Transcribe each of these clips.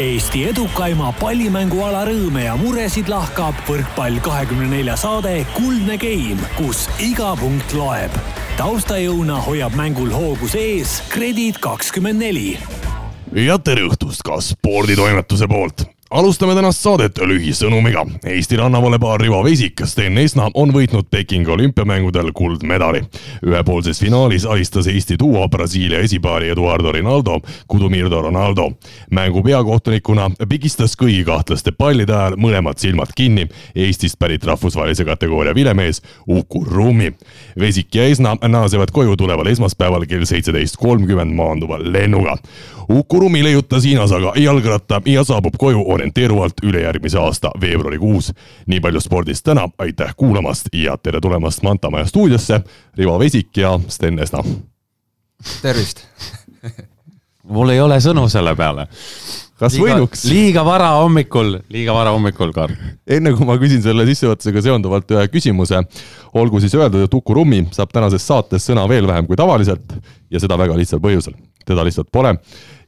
Eesti edukaima pallimänguala rõõme ja muresid lahkab võrkpall kahekümne nelja saade Kuldne Game, kus iga punkt loeb. taustajõuna hoiab mängul hoogus ees Kredit kakskümmend neli. ja tere õhtust ka sporditoimetuse poolt alustame tänast saadet lühisõnumiga. Eesti rannavalepaar Rivo Vesik, Sten Esna on võitnud Pekingi olümpiamängudel kuldmedali. ühepoolses finaalis alistas Eesti duo Brasiilia esipaari Eduardo Rinaldo, Kudumirdo Ronaldo. mängu peakohtunikuna pigistas kõigi kahtlaste pallide ajal mõlemad silmad kinni Eestist pärit rahvusvahelise kategooria vilemees Uku Rummi. Vesik ja Esna naasevad koju tuleval esmaspäeval kell seitseteist kolmkümmend maanduva lennuga. Uku Rummi leiutas Hiinas aga jalgratta ja saabub koju orienteeruvalt ülejärgmise aasta veebruarikuus. nii palju spordist täna, aitäh kuulamast ja tere tulemast Mantamaja stuudiosse, Rivo Vesik ja Sten Esna. tervist mul ei ole sõnu selle peale. kas liiga, võinuks? liiga vara hommikul, liiga vara hommikul, Karl. enne kui ma küsin selle sissejuhatusega seonduvalt ühe küsimuse, olgu siis öeldud, et Uku Rummi saab tänases saates sõna veel vähem kui tavaliselt ja seda väga lihtsal põhjusel teda lihtsalt pole.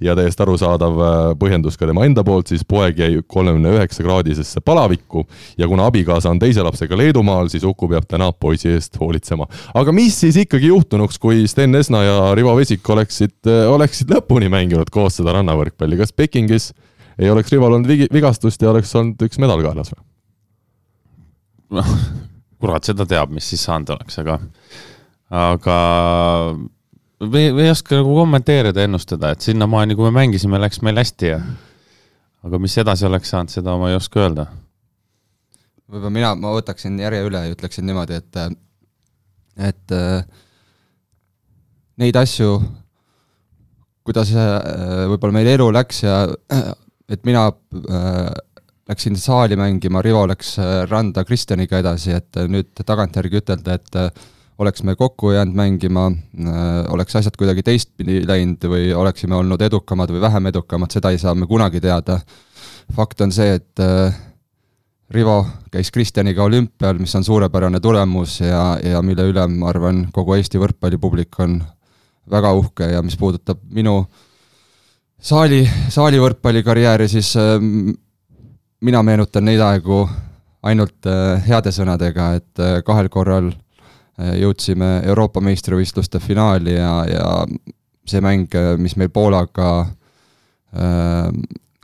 Ja täiesti arusaadav äh, põhjendus ka tema enda poolt, siis poeg jäi kolmekümne üheksa kraadisesse palavikku ja kuna abikaasa on teise lapsega Leedumaal, siis Uku peab täna poisi eest hoolitsema. aga mis siis ikkagi juhtunuks, kui Sten Esna ja Rivo Vesik oleksid, äh, oleksid lõpuni mänginud koos seda rannavõrkpalli, kas Pekingis ei oleks Rival olnud vigi, vigastust ja oleks olnud üks medal kaelas või? noh, kurat, seda teab, mis siis saanud oleks, aga, aga või, või ei oska nagu kommenteerida, ennustada, et sinnamaani, kui me mängisime, läks meil hästi ja aga mis edasi oleks saanud, seda ma ei oska öelda. võib-olla mina, ma võtaksin järje üle ja ütleksin niimoodi, et et äh, neid asju, kuidas äh, võib-olla meil elu läks ja et mina äh, läksin saali mängima, Rivo läks randa Kristjaniga edasi, et nüüd tagantjärgi ütelda, et oleks me kokku jäänud mängima, äh, oleks asjad kuidagi teistpidi läinud või oleksime olnud edukamad või vähem edukamad, seda ei saa me kunagi teada. fakt on see, et äh, Rivo käis Kristjaniga olümpial, mis on suurepärane tulemus ja, ja mille üle, ma arvan, kogu Eesti võrkpallipublik on väga uhke ja mis puudutab minu saali, saali võrkpallikarjääri, siis äh, mina meenutan neid aegu ainult heade sõnadega, et kahel korral jõudsime Euroopa meistrivõistluste finaali ja, ja see mäng, äh, mis meil Poolaga äh,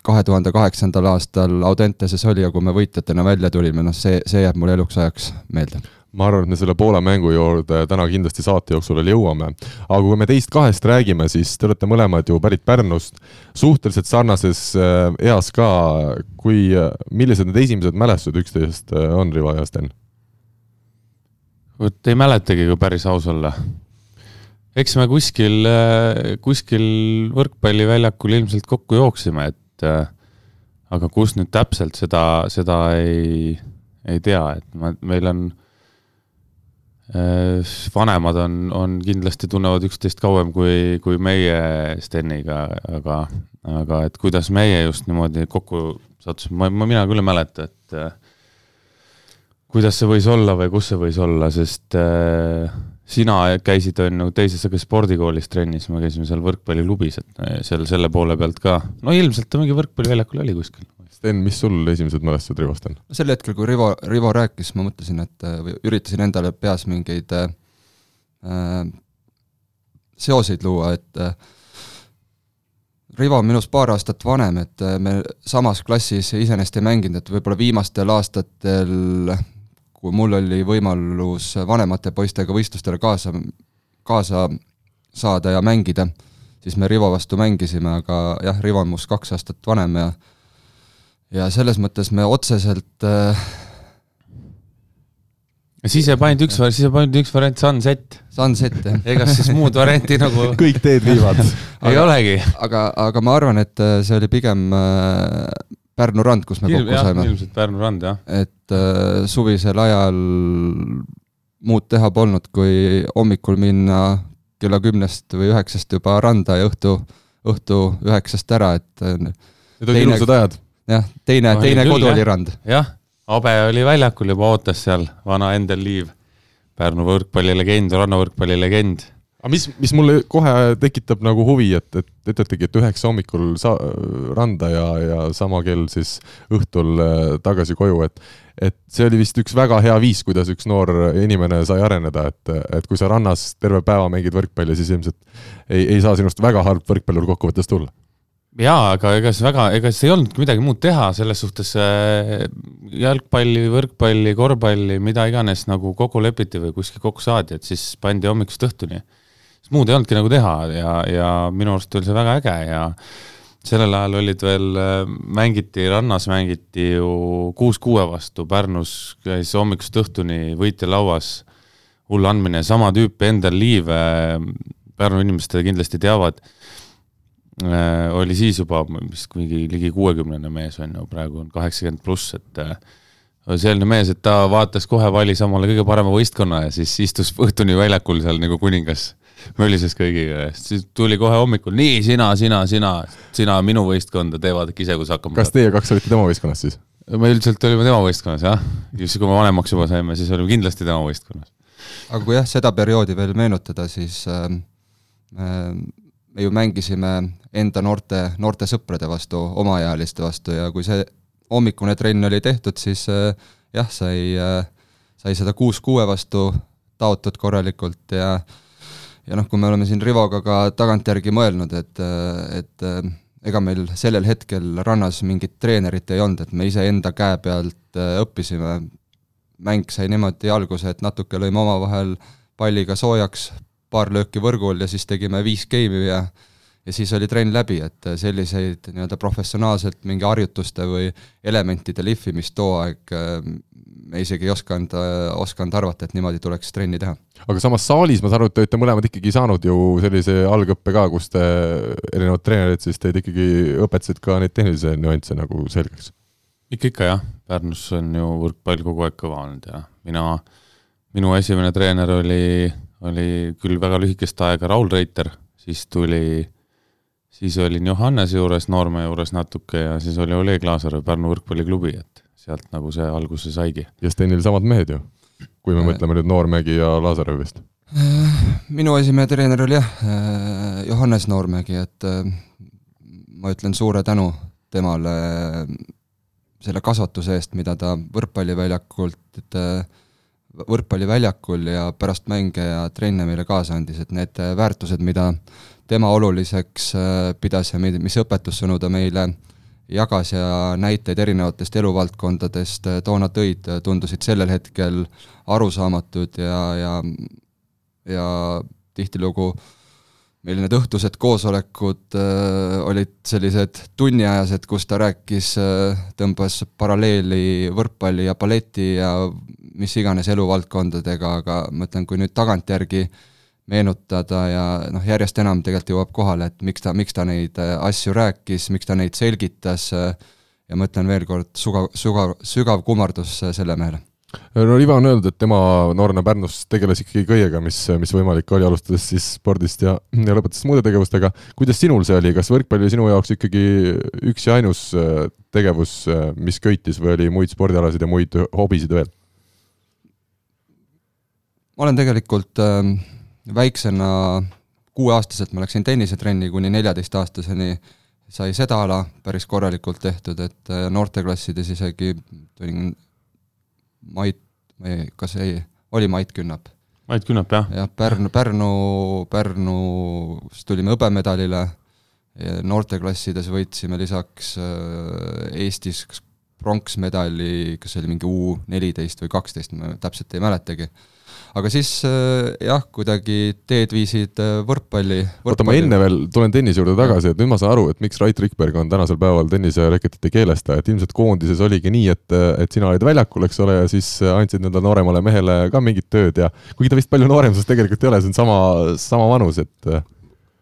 kahe tuhande kaheksandal aastal Audenteses oli ja kui me võitjatena välja tulime, noh see, see jääb mulle eluks ajaks meelde ma arvan, et me selle Poola mängu juurde täna kindlasti saate jooksul veel jõuame. aga kui me teist kahest räägime, siis te olete mõlemad ju pärit Pärnust, suhteliselt sarnases eas ka, kui, millised need esimesed mälestused üksteisest on, Rivo ja Sten? Vot ei mäletagi, kui päris aus olla. eks me kuskil, kuskil võrkpalliväljakul ilmselt kokku jooksime, et aga kus nüüd täpselt, seda, seda ei, ei tea, et ma, meil on vanemad on, on kindlasti tunnevad üksteist kauem kui, kui meie Steniga, aga, aga et kuidas meie just niimoodi kokku sattusime, ma, ma, mina küll ei mäleta, et kuidas see võis olla või kus see võis olla, sest äh, sina käisid, on ju, teises aga spordikoolis trennis, me käisime seal võrkpalliklubis, et äh, seal selle poole pealt ka, no ilmselt ta mingi võrkpalliväljakul oli kuskil. Sten, mis sul esimesed mälestused Rivost on? sel hetkel, kui Rivo, Rivo rääkis, ma mõtlesin, et või üritasin endale peas mingeid äh, seoseid luua, et äh, Rivo on minust paar aastat vanem, et äh, me samas klassis iseenesest ei mänginud, et võib-olla viimastel aastatel kui mul oli võimalus vanemate poistega võistlustele kaasa, kaasa saada ja mängida, siis me Rivo vastu mängisime, aga jah, Rivo on must kaks aastat vanem ja ja selles mõttes me otseselt äh, siis jääb ainult üks, siis jääb ainult üks variant, Sunset. Sunset, jah. ega siis muud varianti nagu kõik teed viivad ei olegi. aga, aga ma arvan, et see oli pigem äh, Pärnu rand, kus me kokku saime. ilmselt Pärnu rand, jah. et äh, suvisel ajal muud teha polnud, kui hommikul minna kella kümnest või üheksast juba randa ja õhtu, õhtu üheksast ära, et äh, Need olid ilusad ajad. jah, teine teine kodu oli rand. jah, Abe oli väljakul juba, ootas seal, vana Endel Liiv, Pärnu võrkpallilegend, rannavõrkpallilegend. Aga mis, mis mulle kohe tekitab nagu huvi, et, et ütletegi, et üheksa hommikul sa-, randa ja, ja sama kell siis õhtul äh, tagasi koju, et et see oli vist üks väga hea viis, kuidas üks noor inimene sai areneda, et, et kui sa rannas terve päeva mängid võrkpalli, siis ilmselt ei, ei saa sinust väga halb võrkpallur kokkuvõttes tulla jaa, aga ega see väga, ega see ei olnudki midagi muud teha, selles suhtes äh, jalgpalli, võrkpalli, korvpalli, mida iganes nagu kokku lepiti või kuskil kokku saadi, et siis pandi hommikust õhtuni. Sest muud ei olnudki nagu teha ja, ja minu arust oli see väga äge ja sellel ajal olid veel, mängiti, rannas mängiti ju kuus kuue vastu, Pärnus käis hommikust õhtuni võitjalauas hull andmine, sama tüüpi Endel Liiv, Pärnu inimesed kindlasti teavad Äh, oli siis juba vist mingi ligi kuuekümnene mees on ju, praegu on kaheksakümmend pluss, et äh, selline mees, et ta vaatas kohe, valis omale kõige parema võistkonna ja siis istus õhtuni väljakul seal nagu kuningas, mölises kõigiga ja siis tuli kohe hommikul, nii, sina, sina, sina, sina minu võistkonda, tee vaadake ise, kus hakkama kas teie kaks olite tema võistkonnas siis? me üldiselt olime tema võistkonnas jah, siis kui me vanemaks juba saime, siis olime kindlasti tema võistkonnas. aga kui jah, seda perioodi veel meenutada, siis äh, äh, me ju mängisime enda noorte, noorte sõprade vastu, omaealiste vastu ja kui see hommikune trenn oli tehtud, siis äh, jah, sai, äh, sai seda kuus-kuue vastu taotud korralikult ja ja noh, kui me oleme siin Rivoga ka tagantjärgi mõelnud, et, äh, et ega meil sellel hetkel rannas mingit treenerit ei olnud, et me iseenda käe pealt õppisime, mäng sai niimoodi alguse, et natuke lõime omavahel palliga soojaks, paar lööki võrgul ja siis tegime viis geimi ja ja siis oli trenn läbi, et selliseid nii-öelda professionaalselt mingi harjutuste või elementide lihvimist too aeg äh, me isegi ei osanud, äh, osanud arvata, et niimoodi tuleks trenni teha. aga samas saalis ma saan aru, et te olete mõlemad ikkagi saanud ju sellise algõppe ka, kus te, erinevad treenerid siis teid ikkagi õpetasid ka neid tehnilisi nüansse nagu selgeks? ikka, ikka jah, Pärnus on ju võrkpall kogu aeg kõva olnud ja mina, minu esimene treener oli oli küll väga lühikest aega Raul Reiter, siis tuli, siis olin Johannese juures, Noorme juures natuke ja siis oli Oleg Laasarov Pärnu võrkpalliklubi, et sealt nagu see alguse saigi. ja Stenil samad mehed ju, kui me äh, mõtleme nüüd Noormägi ja Laasarov vist? minu esimene treener oli jah, äh, Johannes Noormägi, et äh, ma ütlen suure tänu temale selle kasvatuse eest, mida ta võrkpalliväljakult äh, võrkpalliväljakul ja pärast mänge ja trenne meile kaasa andis, et need väärtused, mida tema oluliseks äh, pidas ja mis õpetussõnu ta meile jagas ja näiteid erinevatest eluvaldkondadest äh, toona tõid, tundusid sellel hetkel arusaamatud ja, ja ja tihtilugu meil need õhtused koosolekud äh, olid sellised tunniajased, kus ta rääkis äh,, tõmbas paralleeli võrkpalli ja balleti ja mis iganes eluvaldkondadega, aga ma ütlen, kui nüüd tagantjärgi meenutada ja noh, järjest enam tegelikult jõuab kohale, et miks ta, miks ta neid äh, asju rääkis, miks ta neid selgitas äh, ja ma ütlen veel kord, sugav, sugav, sügav kummardus äh, selle mehele no Ivo on öeldud, et tema noorena Pärnus tegeles ikkagi kõigega, mis, mis võimalik oli, alustades siis spordist ja, ja lõpetades muude tegevustega. kuidas sinul see oli, kas võrkpall oli sinu jaoks ikkagi üks ja ainus tegevus, mis köitis või oli muid spordialasid ja muid hobisid veel? ma olen tegelikult äh, väiksena, kuueaastaselt ma läksin tennisetrenni kuni neljateistaastaseni, sai seda ala päris korralikult tehtud, et äh, noorteklassides isegi tulin Mait, kas ei, oli Mait Künnap? Mait Künnap, jah. jah, Pärnu, Pärnu, Pärnus tulime hõbemedalile, noorteklassides võitsime lisaks äh, Eestis pronksmedali, kas see oli mingi U neliteist või kaksteist, ma täpselt ei mäletagi aga siis äh, jah, kuidagi teed viisid äh, võrkpalli, võrkpalli. oota, ma enne veel tulen tennise juurde tagasi, et nüüd ma saan aru, et miks Rait Rikberg on tänasel päeval tennisereketite keelestaja, et ilmselt koondises oligi nii, et, et sina olid väljakul, eks ole, ja siis andsid nendele nooremale mehele ka mingit tööd ja kuigi ta vist palju noorem sinust tegelikult ei ole, see on sama, sama vanus, et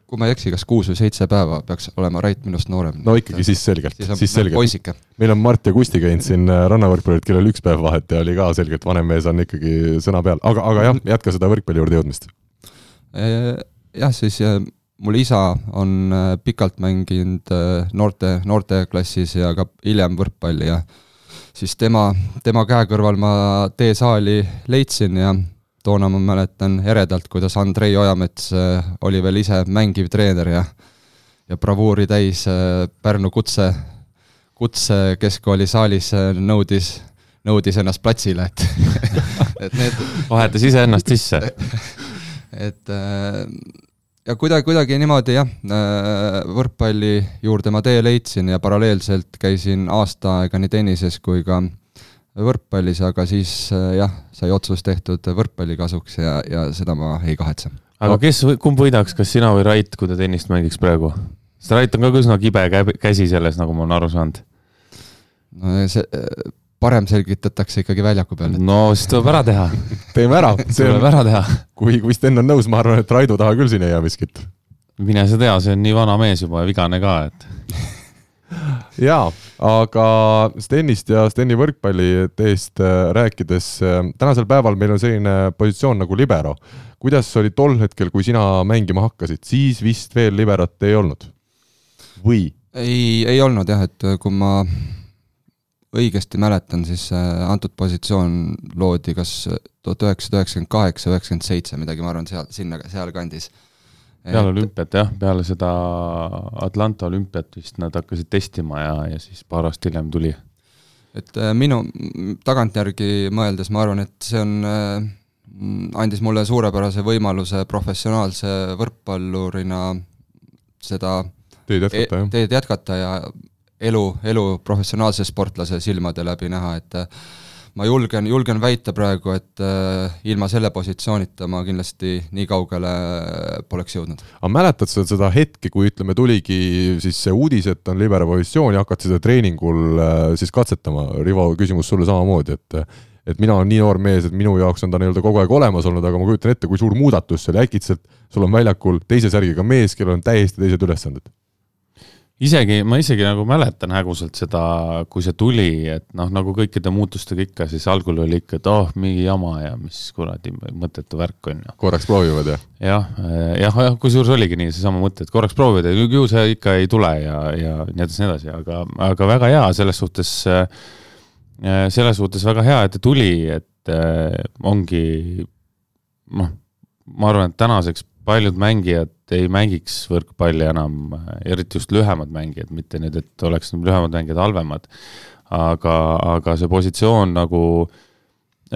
kui ma ei eksi, kas kuus või seitse päeva peaks olema Rait minust noorem. no ikkagi siis selgelt, siis, siis selgelt. poisike. meil on Mart ja Kusti käinud siin äh, rannavõrkpallurid, kellel üks päev vahet ja oli ka selgelt vanem mees on ikkagi sõna peal, aga, aga jah, jätka seda võrkpalli juurde jõudmist. Äh, jah, siis äh, mul isa on pikalt mänginud noorte, noorteklassis ja ka hiljem võrkpalli ja siis tema, tema käe kõrval ma teesaali leidsin ja toona ma mäletan eredalt, kuidas Andrei Ojamets äh, oli veel ise mängiv treener ja ja bravuuri täis äh, Pärnu kutse, kutse keskkooli saalis nõudis, nõudis ennast platsile, et et need vahetas iseennast sisse. et ja kuidagi, kuidagi niimoodi jah, võrkpalli juurde ma tee leidsin ja paralleelselt käisin aasta aega nii tennises kui ka võrkpallis, aga siis jah, sai otsus tehtud võrkpalli kasuks ja, ja seda ma ei kahetse. aga kes, kumb võidaks, kas sina või Rait, kui te tennist mängiks praegu? sest Rait on ka üsna kibe käsi selles, nagu ma olen aru saanud. no see, parem selgitatakse ikkagi väljaku peal. no siis tuleb ära teha teeme ära. tuleb ära teha. kui, kui Sten on nõus, ma arvan, et Raido taha küll siin ei jää miskit. mine sa tea, see on nii vana mees juba ja vigane ka, et jaa, aga Stenist ja Steni võrkpalliteest äh, rääkides, äh, tänasel päeval meil on selline positsioon nagu libero. kuidas oli tol hetkel, kui sina mängima hakkasid, siis vist veel liberot ei olnud? või? ei, ei olnud jah, et kui ma õigesti mäletan, siis äh, antud positsioon loodi kas tuhat üheksasada üheksakümmend kaheksa, üheksakümmend seitse, midagi, ma arvan, seal, sinna, sealkandis. Peale olümpiat jah, peale seda Atlanta olümpiat vist nad hakkasid testima ja, ja siis paar aastat hiljem tuli. et äh, minu, tagantjärgi mõeldes ma arvan, et see on, äh, andis mulle suurepärase võimaluse professionaalse võrkpallurina seda teed jätkata, e-, jah? teed jätkata ja elu, elu professionaalse sportlase silmade läbi näha, et äh, ma julgen, julgen väita praegu, et äh, ilma selle positsioonita ma kindlasti nii kaugele äh, poleks jõudnud. aga mäletad sa seda hetke, kui ütleme, tuligi siis see uudis, et on libero positsioon ja hakati seda treeningul siis katsetama, Rivo, küsimus sulle samamoodi, et et mina olen nii noor mees, et minu jaoks on ta nii-öelda kogu aeg olemas olnud, aga ma kujutan ette, kui suur muudatus see oli, äkitselt sul on väljakul teise särgiga mees, kellel on täiesti teised ülesanded isegi, ma isegi nagu mäletan häguselt seda, kui see tuli, et noh, nagu kõikide muutustega ikka, siis algul oli ikka, et oh, mingi jama ja mis kuradi mõttetu värk on ju. korraks proovivad ja? jah, jah, jah, kusjuures oligi nii seesama mõte, et korraks proovivad ja ju see ikka ei tule ja, ja nii edasi, nii edasi, aga, aga väga hea selles suhtes, selles suhtes väga hea, et ta tuli, et äh, ongi noh, ma arvan, et tänaseks paljud mängijad ei mängiks võrkpalli enam, eriti just lühemad mängijad, mitte nüüd, et oleks lühemad mängijad halvemad. aga, aga see positsioon nagu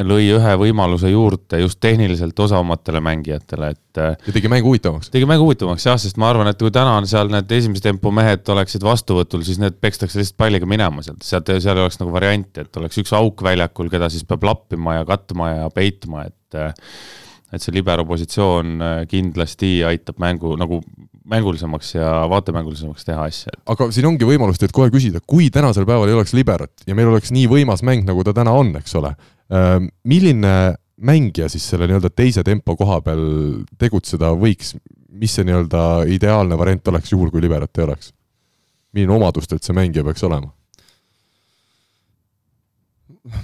lõi ühe võimaluse juurde just tehniliselt osavamatele mängijatele, et. ja tegi mängu huvitavamaks. tegi mängu huvitavamaks jah, sest ma arvan, et kui täna on seal need esimese tempo mehed oleksid vastuvõtul, siis need pekstakse lihtsalt palliga minema sealt, sealt, seal ei oleks nagu varianti, et oleks üks auk väljakul, keda siis peab lappima ja katma ja peitma, et et see libero positsioon äh, kindlasti aitab mängu nagu mängulisemaks ja vaatemängulisemaks teha asja. aga siin ongi võimalus teilt kohe küsida, kui tänasel päeval ei oleks liberot ja meil oleks nii võimas mäng, nagu ta täna on, eks ole, ähm, milline mängija siis selle nii-öelda teise tempo koha peal tegutseda võiks, mis see nii-öelda ideaalne variant oleks, juhul kui liberot ei oleks? milline omadustelt see mängija peaks olema?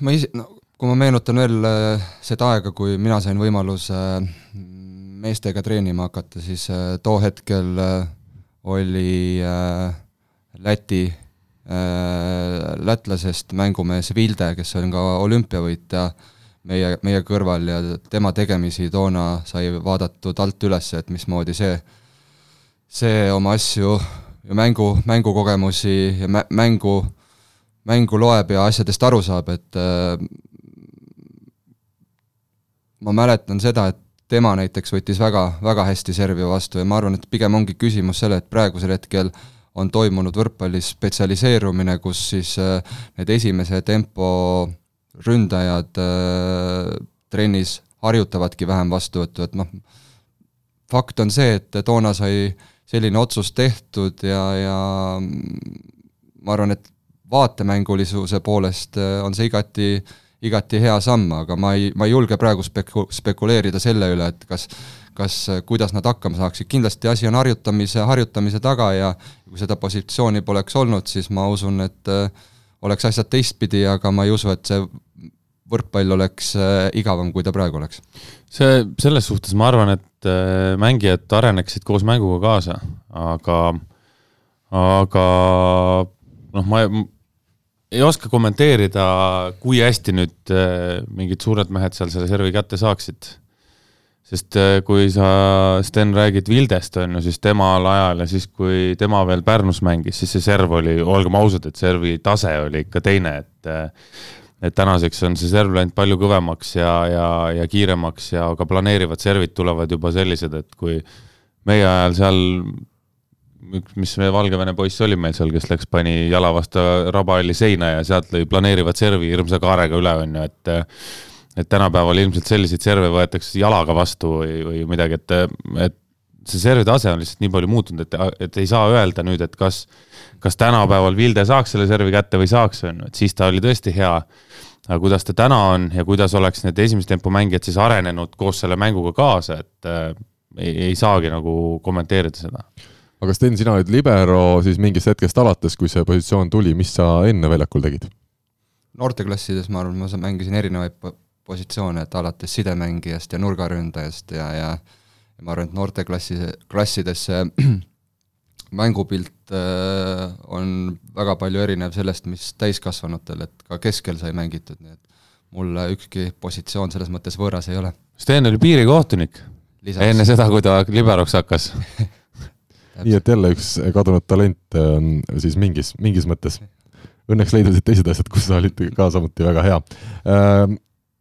ma ise, no kui ma meenutan veel äh, seda aega, kui mina sain võimaluse äh, meestega treenima hakata, siis äh, too hetkel oli Läti, lätlasest mängumees Vilde, kes on ka olümpiavõitja meie, meie kõrval ja tema tegemisi toona sai vaadatud alt üles, et mismoodi see, see oma asju ja mängu, mängukogemusi ja mängu, mängu loeb ja asjadest aru saab, et ma mäletan seda, et tema näiteks võttis väga, väga hästi servi vastu ja ma arvan, et pigem ongi küsimus selle, et praegusel hetkel on toimunud võrkpallis spetsialiseerumine, kus siis äh, need esimese tempo ründajad äh, trennis harjutavadki vähem vastuvõttu, et noh, fakt on see, et toona sai selline otsus tehtud ja, ja ma arvan, et vaatemängulisuse poolest äh, on see igati äh, igati hea samm, aga ma ei, ma ei julge praegu speku-, spekuleerida selle üle, et kas kas, kuidas nad hakkama saaksid, kindlasti asi on harjutamise, harjutamise taga ja kui seda positsiooni poleks olnud, siis ma usun, et äh, oleks asjad teistpidi, aga ma ei usu, et see võrkpall oleks äh, igavam, kui ta praegu oleks. see, selles suhtes ma arvan, et äh, mängijad areneksid koos mänguga kaasa, aga, aga noh, ma ei oska kommenteerida, kui hästi nüüd äh, mingid suured mehed seal selle servi kätte saaksid. sest äh, kui sa, Sten, räägid Vildest, on ju, siis temal ajal ja siis, kui tema veel Pärnus mängis, siis see serv oli, olgem ausad, et servi tase oli ikka teine, et äh, et tänaseks on see serv läinud palju kõvemaks ja, ja, ja kiiremaks ja ka planeerivad servid tulevad juba sellised, et kui meie ajal seal üks, mis meie Valgevene poiss oli meil seal, kes läks, pani jala vastu rabahalli seina ja sealt lõi planeerivat servi hirmsa kaarega üle, on ju, et et tänapäeval ilmselt selliseid serve võetakse jalaga vastu või, või midagi, et, et see servi tase on lihtsalt nii palju muutunud, et, et ei saa öelda nüüd, et kas, kas tänapäeval Vilde saaks selle servi kätte või saaks, on ju, et siis ta oli tõesti hea. aga kuidas ta täna on ja kuidas oleks need esimese tempo mängijad siis arenenud koos selle mänguga kaasa, et äh, ei, ei saagi nagu kommenteerida seda aga Sten, sina olid libero siis mingist hetkest alates, kui see positsioon tuli, mis sa enne väljakul tegid? noorteklassides ma arvan, ma mängisin erinevaid positsioone, et alates sidemängijast ja nurgaründajast ja, ja ja ma arvan, et noorteklassi, klassides see mängupilt äh, on väga palju erinev sellest, mis täiskasvanutel, et ka keskel sai mängitud, nii et mulle ükski positsioon selles mõttes võõras ei ole. Sten oli piirikohtunik Lisaks. enne seda, kui ta liberoks hakkas nii et jälle üks kadunud talent on siis mingis, mingis mõttes. Õnneks leidusid teised asjad, kus sa olid ka samuti väga hea. Ehm,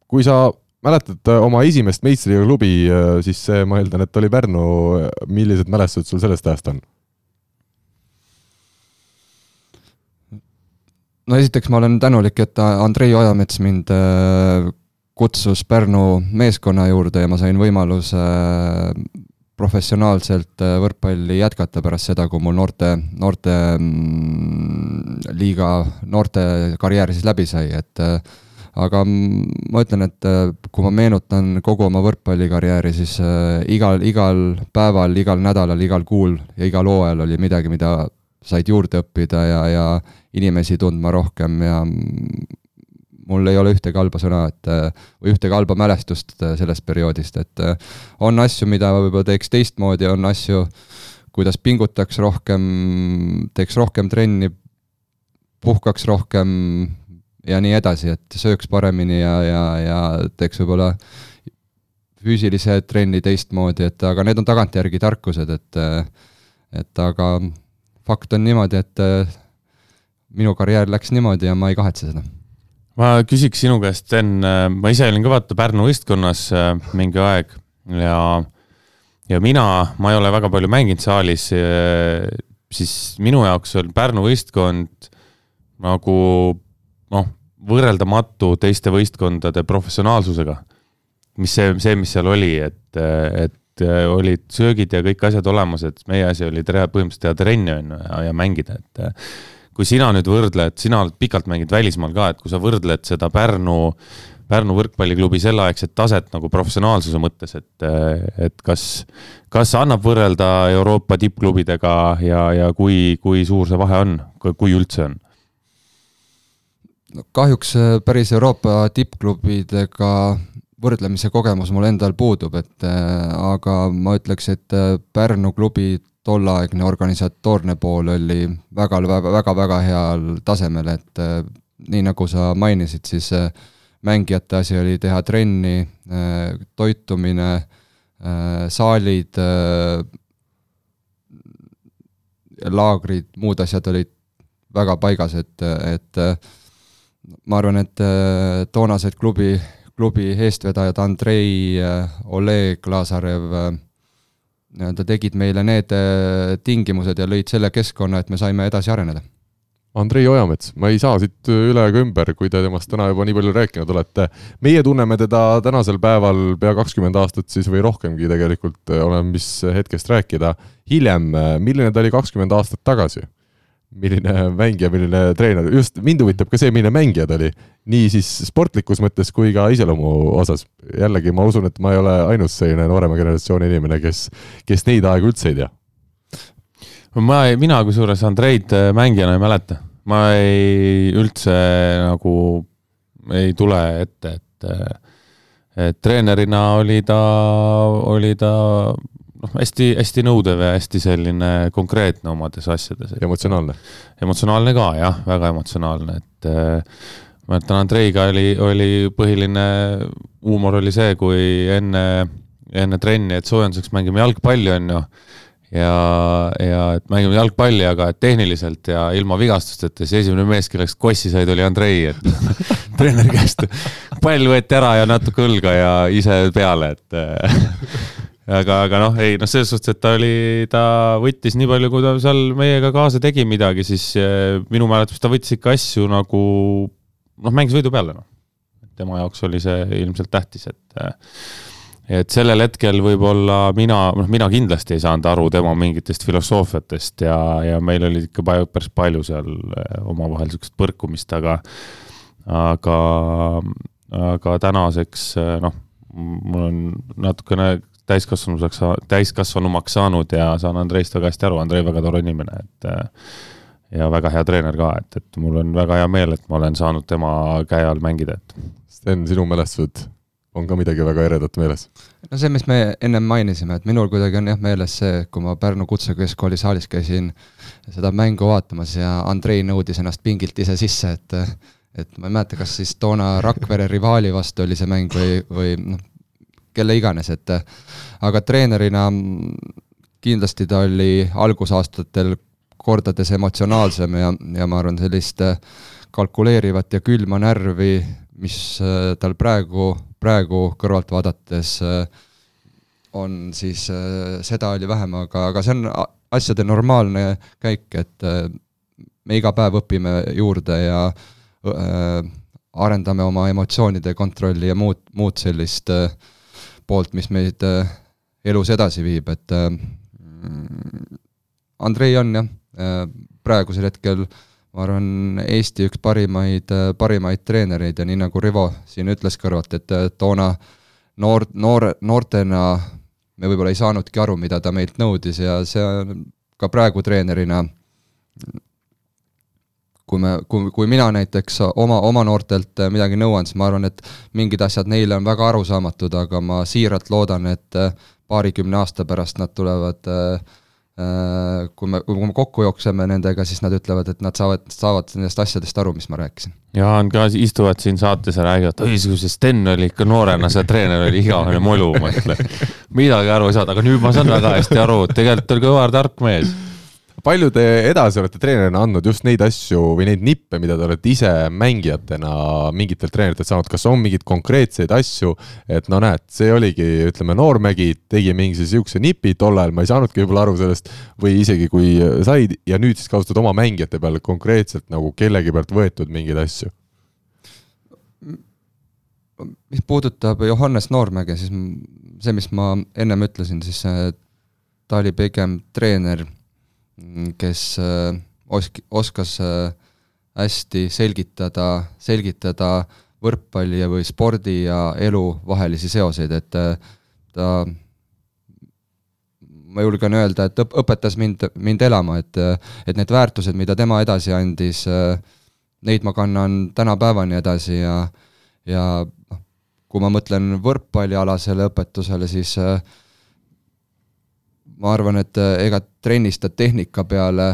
kui sa mäletad oma esimest meistriliiga klubi, siis see, ma eeldan, et oli Pärnu, millised mälestused sul sellest ajast on? no esiteks ma olen tänulik, et Andrei Ojamets mind äh, kutsus Pärnu meeskonna juurde ja ma sain võimaluse professionaalselt äh, võrkpalli jätkata pärast seda, kui mul noorte, noorte mm, liiga, noorte karjäär siis läbi sai, et äh, aga ma ütlen, et äh, kui ma meenutan kogu oma võrkpallikarjääri, siis igal, igal päeval, igal nädalal, igal kuul ja igal hooajal oli midagi, mida said juurde õppida ja, ja inimesi tundma rohkem ja mul ei ole ühtegi halba sõna, et või ühtegi halba mälestust äh, sellest perioodist, et äh, on asju, mida võib-olla teeks teistmoodi, on asju, kuidas pingutaks rohkem, teeks rohkem trenni, puhkaks rohkem ja nii edasi, et sööks paremini ja, ja, ja teeks võib-olla füüsilise trenni teistmoodi, et aga need on tagantjärgi tarkused, et et aga fakt on niimoodi, et minu karjäär läks niimoodi ja ma ei kahetse seda ma küsiks sinu käest, Sten, äh, ma ise olin ka vaata Pärnu võistkonnas äh, mingi aeg ja, ja mina, ma ei ole väga palju mänginud saalis, äh, siis minu jaoks on Pärnu võistkond nagu noh, võrreldamatu teiste võistkondade professionaalsusega. mis see, see, mis seal oli, et, et olid söögid ja kõik asjad olemas, et meie asi oli teha põhimõtteliselt teha trenni on ju ja, ja mängida, et kui sina nüüd võrdled, sina oled pikalt mänginud välismaal ka, et kui sa võrdled seda Pärnu, Pärnu võrkpalliklubi selleaegset taset nagu professionaalsuse mõttes, et, et kas, kas annab võrrelda Euroopa tippklubidega ja, ja kui, kui suur see vahe on, kui üldse on? no kahjuks äh, päris Euroopa tippklubidega võrdlemise kogemus mul endal puudub, et äh, aga ma ütleks, et äh, Pärnu klubi tolleaegne organisatoorne pool oli väga, väga, väga, väga heal tasemel, et äh, nii nagu sa mainisid, siis äh, mängijate asi oli teha trenni, äh, toitumine, saalid, laagrid, muud asjad olid väga paigas, et, et ma arvan, et toonased klubi, klubi eestvedajad Andrei, Oleg Lazarev, nii-öelda tegid meile need äh, tingimused ja lõid selle keskkonna, et me saime edasi areneda. Andrei Ojamets, ma ei saa siit üle ega ümber, kui te temast täna juba nii palju rääkinud olete. meie tunneme teda tänasel päeval pea kakskümmend aastat siis või rohkemgi tegelikult, äh, oleme mis hetkest rääkida. hiljem, äh, milline ta oli kakskümmend aastat tagasi? Milline mängija, milline treener, just mind huvitab ka see, milline mängija ta oli. nii siis sportlikus mõttes kui ka iseloomu osas. jällegi ma usun, et ma ei ole ainus selline noorema generatsiooni inimene, kes, kes neid aegu üldse ei tea. ma, mina kusjuures Andreid äh, mängijana ei mäleta. ma ei, üldse nagu ei tule ette, et äh, et treenerina oli ta, oli ta noh, hästi-hästi nõudev ja hästi selline konkreetne omades asjades. emotsionaalne. emotsionaalne ka jah, väga emotsionaalne, et äh, ma mäletan, Andreiga oli, oli põhiline huumor oli see, kui enne, enne trenni, et soojenduseks mängime jalgpalli, on ju ja, ja et mängime jalgpalli, aga tehniliselt ja ilma vigastusteta, siis esimene mees, kelleks kossi said, oli Andrei, et treeneri käest pall võeti ära ja natuke õlga ja ise peale, et aga, aga noh, ei noh, selles suhtes, et ta oli, ta võttis nii palju, kui ta seal meiega kaasa tegi midagi, siis eh, minu mäletamist ta võttis ikka asju nagu noh, mängis võidu peale, noh. tema jaoks oli see ilmselt tähtis, et eh, et sellel hetkel võib-olla mina, noh, mina kindlasti ei saanud aru tema mingitest filosoofiatest ja, ja meil oli ikka päris palju seal eh, omavahel sihukest põrkumist, aga, aga, aga tänaseks noh, mul on natukene täiskasvanuseks, täiskasvanumaks saanud ja saan Andreist väga hästi aru, Andrei väga tore inimene, et ja väga hea treener ka, et, et mul on väga hea meel, et ma olen saanud tema käe all mängida, et. Sten, sinu mälestused on ka midagi väga eredat meeles? no see, mis me ennem mainisime, et minul kuidagi on jah meeles see, kui ma Pärnu Kutsekeskkooli saalis käisin seda mängu vaatamas ja Andrei nõudis ennast pingilt ise sisse, et et ma ei mäleta, kas siis toona Rakvere rivaali vastu oli see mäng või, või noh, kelle iganes, et aga treenerina kindlasti ta oli algusaastatel kordades emotsionaalsem ja, ja ma arvan, sellist kalkuleerivat ja külma närvi, mis tal praegu praegu kõrvalt vaadates äh, on siis, äh, seda oli vähem, aga, aga see on asjade normaalne käik, et äh, me iga päev õpime juurde ja äh, arendame oma emotsioonide kontrolli ja muud, muud sellist äh, poolt, mis meid äh, elus edasi viib, et äh, Andrei on jah äh,, praegusel hetkel ma arvan, Eesti üks parimaid, parimaid treenereid ja nii nagu Rivo siin ütles kõrvalt, et toona noor, noor, noortena me võib-olla ei saanudki aru, mida ta meilt nõudis ja see on ka praegu treenerina, kui me, kui, kui mina näiteks oma, oma noortelt midagi nõuan, siis ma arvan, et mingid asjad neile on väga arusaamatud, aga ma siiralt loodan, et paarikümne aasta pärast nad tulevad äh, Äh, kui me, kui me kokku jookseme nendega, siis nad ütlevad, et nad saavad, saavad nendest asjadest aru, mis ma rääkisin. Jaan ka istuvad siin saates ja räägivad, oi, see Sten oli ikka noorena, see treener oli igavene molu, ma ütlen. midagi aru ei saanud, aga nüüd ma saan väga hästi aru, tegelikult oli kõva tark mees palju te edasi olete treenerina andnud just neid asju või neid nippe, mida te olete ise mängijatena mingitelt treeneritelt saanud, kas on mingeid konkreetseid asju, et no näed, see oligi, ütleme, Noormägi tegi mingi sihukese nipi, tol ajal ma ei saanudki võib-olla aru sellest, või isegi kui said ja nüüd siis kasutad oma mängijate peal konkreetselt nagu kellegi pealt võetud mingeid asju? mis puudutab Johannes Noormäge, siis see, mis ma ennem ütlesin, siis ta oli pigem treener kes äh, osk-, oskas äh, hästi selgitada, selgitada võrkpalli või spordi ja elu vahelisi seoseid, et äh, ta ma julgen öelda, et õp-, õpetas mind, mind elama, et, et need väärtused, mida tema edasi andis, neid ma kannan tänapäevani edasi ja, ja noh, kui ma mõtlen võrkpallialasele õpetusele, siis äh, ma arvan, et äh, ega trennis ta tehnika peale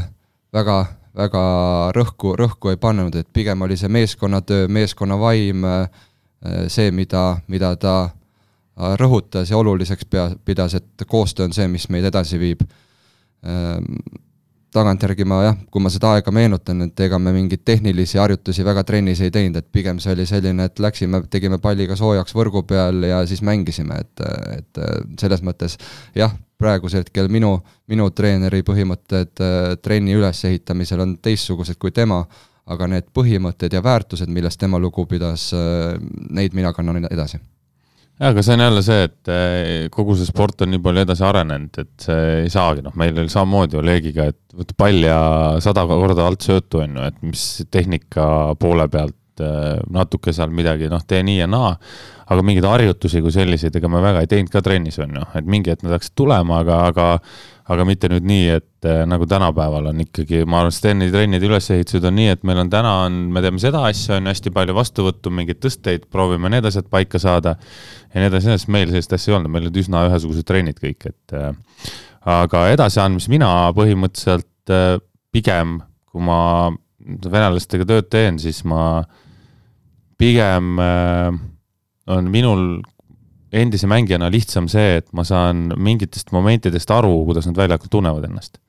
väga, väga rõhku, rõhku ei pannud, et pigem oli see meeskonnatöö, meeskonna vaim äh, see, mida, mida ta äh, rõhutas ja oluliseks pea, pidas, et koostöö on see, mis meid edasi viib. Tagantjärgi ma jah, kui ma seda aega meenutan, et ega me mingeid tehnilisi harjutusi väga trennis ei teinud, et pigem see oli selline, et läksime, tegime palliga soojaks võrgu peal ja siis mängisime, et, et selles mõttes jah, praegusel hetkel minu, minu treeneri põhimõtted äh, trenni ülesehitamisel on teistsugused kui tema, aga need põhimõtted ja väärtused, millest tema lugu pidas, äh, neid mina kannan edasi jaa, aga see on jälle see, et äh, kogu see sport on nii palju edasi arenenud, et see ei saagi, noh, meil oli samamoodi Olegiga, et võtta pall ja sada korda alt söötu, on ju, et mis tehnika poole pealt natuke seal midagi, noh, tee nii ja naa, aga mingeid harjutusi kui selliseid, ega me väga ei teinud ka trennis, on ju, et mingi hetk nad hakkasid tulema, aga, aga aga mitte nüüd nii, et äh, nagu tänapäeval on ikkagi, ma arvan, Steni trennide ülesehitused on nii, et meil on täna on, me teeme seda asja, on hästi palju vastuvõttu, mingeid tõsteid, proovime need asjad paika saada ja nii edasi, nii edasi, meil sellist asja ei olnud, meil olid üsna ühesugused trennid kõik, et äh, aga edasiandmist mina põhimõtteliselt äh, pigem, kui ma venelastega tööd teen, siis ma pigem äh, on minul endise mängijana lihtsam see, et ma saan mingitest momentidest aru, kuidas nad väljakul tunnevad ennast.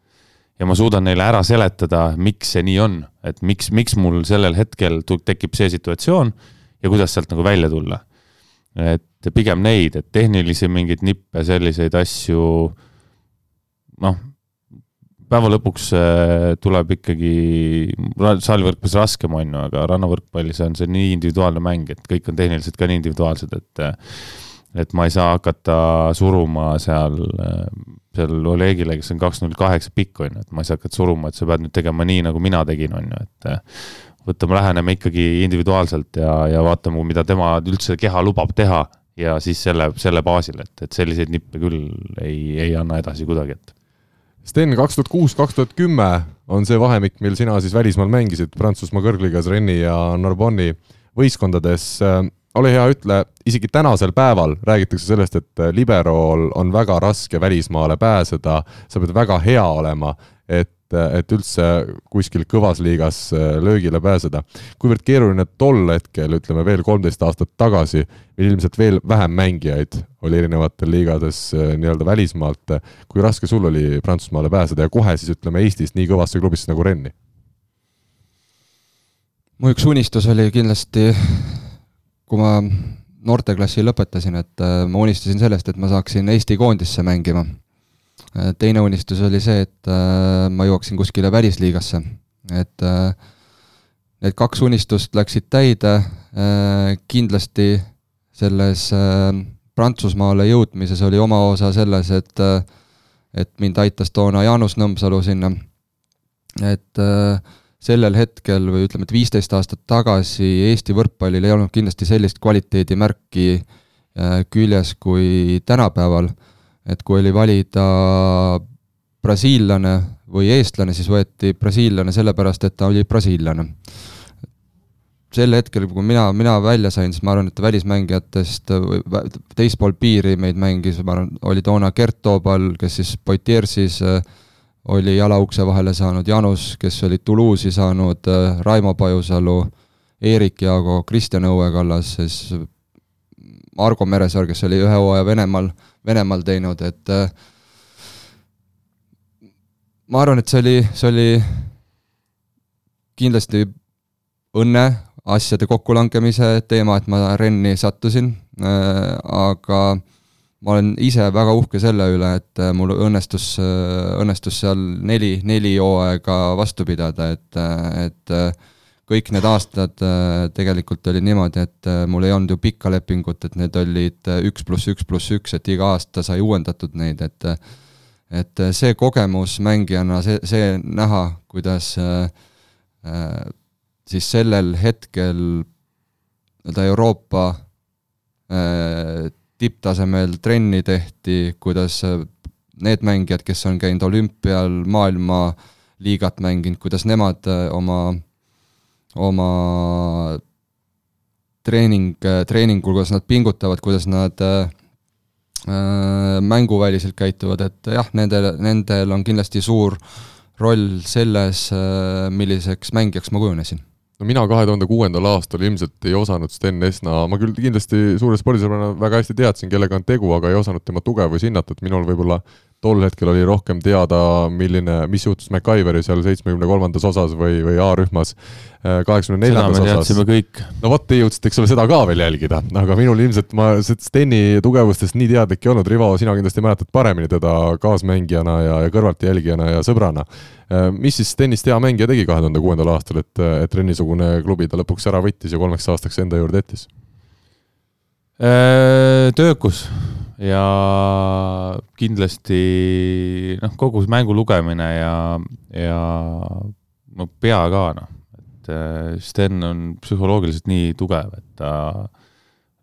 ja ma suudan neile ära seletada, miks see nii on, et miks, miks mul sellel hetkel tekib see situatsioon ja kuidas sealt nagu välja tulla. et pigem neid, et tehnilisi mingeid nippe, selliseid asju, noh päeva lõpuks äh, tuleb ikkagi, saalivõrkpallis raskem on ju, aga rannavõrkpallis on see nii individuaalne mäng, et kõik on tehniliselt ka nii individuaalsed, et et ma ei saa hakata suruma seal, seal Olegile, kes on kaks null kaheksa pikk, on ju, et ma ei saa hakata suruma, et sa pead nüüd tegema nii, nagu mina tegin, on ju, et võtame, läheneme ikkagi individuaalselt ja, ja vaatame, mida tema üldse keha lubab teha ja siis selle, selle baasil, et, et selliseid nippe küll ei, ei anna edasi kuidagi, et Sten, kaks tuhat kuus, kaks tuhat kümme on see vahemik, mil sina siis välismaal mängisid Prantsusmaa kõrgliigas Renni ja Narbonni võistkondades. Äh, ole hea, ütle, isegi tänasel päeval räägitakse sellest, et liberool on väga raske välismaale pääseda, sa pead väga hea olema, et et üldse kuskil kõvas liigas äh, löögile pääseda. kuivõrd keeruline tol hetkel, ütleme veel kolmteist aastat tagasi, mil ilmselt veel vähem mängijaid oli erinevatel liigades äh, nii-öelda välismaalt, kui raske sul oli Prantsusmaale pääseda ja kohe siis ütleme Eestis nii kõvasse klubisse nagu Renni? mu üks unistus oli kindlasti, kui ma noorteklassi lõpetasin, et äh, ma unistasin sellest, et ma saaksin Eesti koondisse mängima teine unistus oli see, et äh, ma jõuaksin kuskile välisliigasse, et äh, need kaks unistust läksid täide, kindlasti selles Prantsusmaale jõudmises oli oma osa selles, et et mind aitas toona Jaanus Nõmsalu sinna, et sellel hetkel või ütleme, et viisteist aastat tagasi Eesti võrkpallil ei olnud kindlasti sellist kvaliteedimärki küljes kui tänapäeval et kui oli valida brasiillane või eestlane, siis võeti brasiillane sellepärast, et ta oli brasiillane. sel hetkel, kui mina, mina välja sain, siis ma arvan, et välismängijatest teispool piiri meid mängis, ma arvan, oli toona Gert Toobal, kes siis Poitiersis oli jalaukse vahele saanud, Janus, kes oli Toulouse'i saanud, Raimo Pajusalu, Eerik Jaago, Kristjan Õuekallas, siis Argo Meresaar, kes oli ühe hooaja Venemaal Venemaal teinud, et äh, ma arvan, et see oli, see oli kindlasti õnne, asjade kokkulangemise teema, et ma Renni sattusin, äh, aga ma olen ise väga uhke selle üle, et äh, mul õnnestus, õnnestus seal neli, neli hooaega vastu pidada, et, et kõik need aastad äh, tegelikult oli niimoodi, et äh, mul ei olnud ju pikka lepingut, et need olid äh, üks pluss üks pluss üks, et iga aasta sai uuendatud neid, et et see kogemus mängijana, see, see näha, kuidas siis sellel hetkel nii-öelda Euroopa tipptasemel trenni tehti, kuidas need mängijad, kes on käinud olümpial, maailmaliigat mänginud, kuidas nemad oma oma treening, treeningul, kuidas nad pingutavad, kuidas nad äh, mänguväliselt käituvad, et jah, nendel, nendel on kindlasti suur roll selles, äh, milliseks mängijaks ma kujunesin. No mina kahe tuhande kuuendal aastal ilmselt ei osanud Sten Esna, ma küll kindlasti suure spordisõbrana väga hästi teadsin, kellega on tegu, aga ei osanud tema tugevusi hinnata, et minul võib-olla tol hetkel oli rohkem teada, milline, mis juhtus MacGyveri seal seitsmekümne kolmandas osas või, või A-rühmas äh, kaheksakümne neljandas osas. kõik. no vot, te jõudsite, eks ole, seda ka veel jälgida, aga minul ilmselt ma Steni tugevustest nii teadlik ei olnud, Rivo, sina kindlasti mäletad paremini teda kaasmängijana ja, ja kõrvaltjälgijana ja sõbrana. Äh, mis siis Stenist hea mängija tegi kahe tuhande kuuendal aastal, et, et Renni-sugune klubi ta lõpuks ära võttis ja kolmeks aastaks enda juurde jättis? Äh, töökus ja kindlasti noh, kogu see mängu lugemine ja, ja no pea ka noh, et äh, Sten on psühholoogiliselt nii tugev, et ta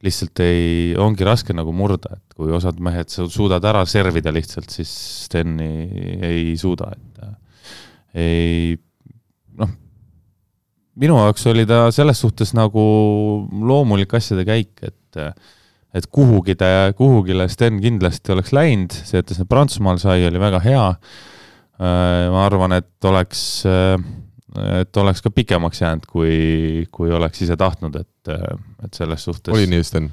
lihtsalt ei, ongi raske nagu murda, et kui osad mehed suudad ära servida lihtsalt, siis Steni ei suuda, et äh, ei noh, minu jaoks oli ta selles suhtes nagu loomulik asjade käik, et äh, et kuhugi ta, kuhugile Sten kindlasti oleks läinud, see, et ta sinna Prantsusmaal sai, oli väga hea. Äh, ma arvan, et oleks, äh, et oleks ka pikemaks jäänud, kui, kui oleks ise tahtnud, et, et selles suhtes. oli nii, Sten?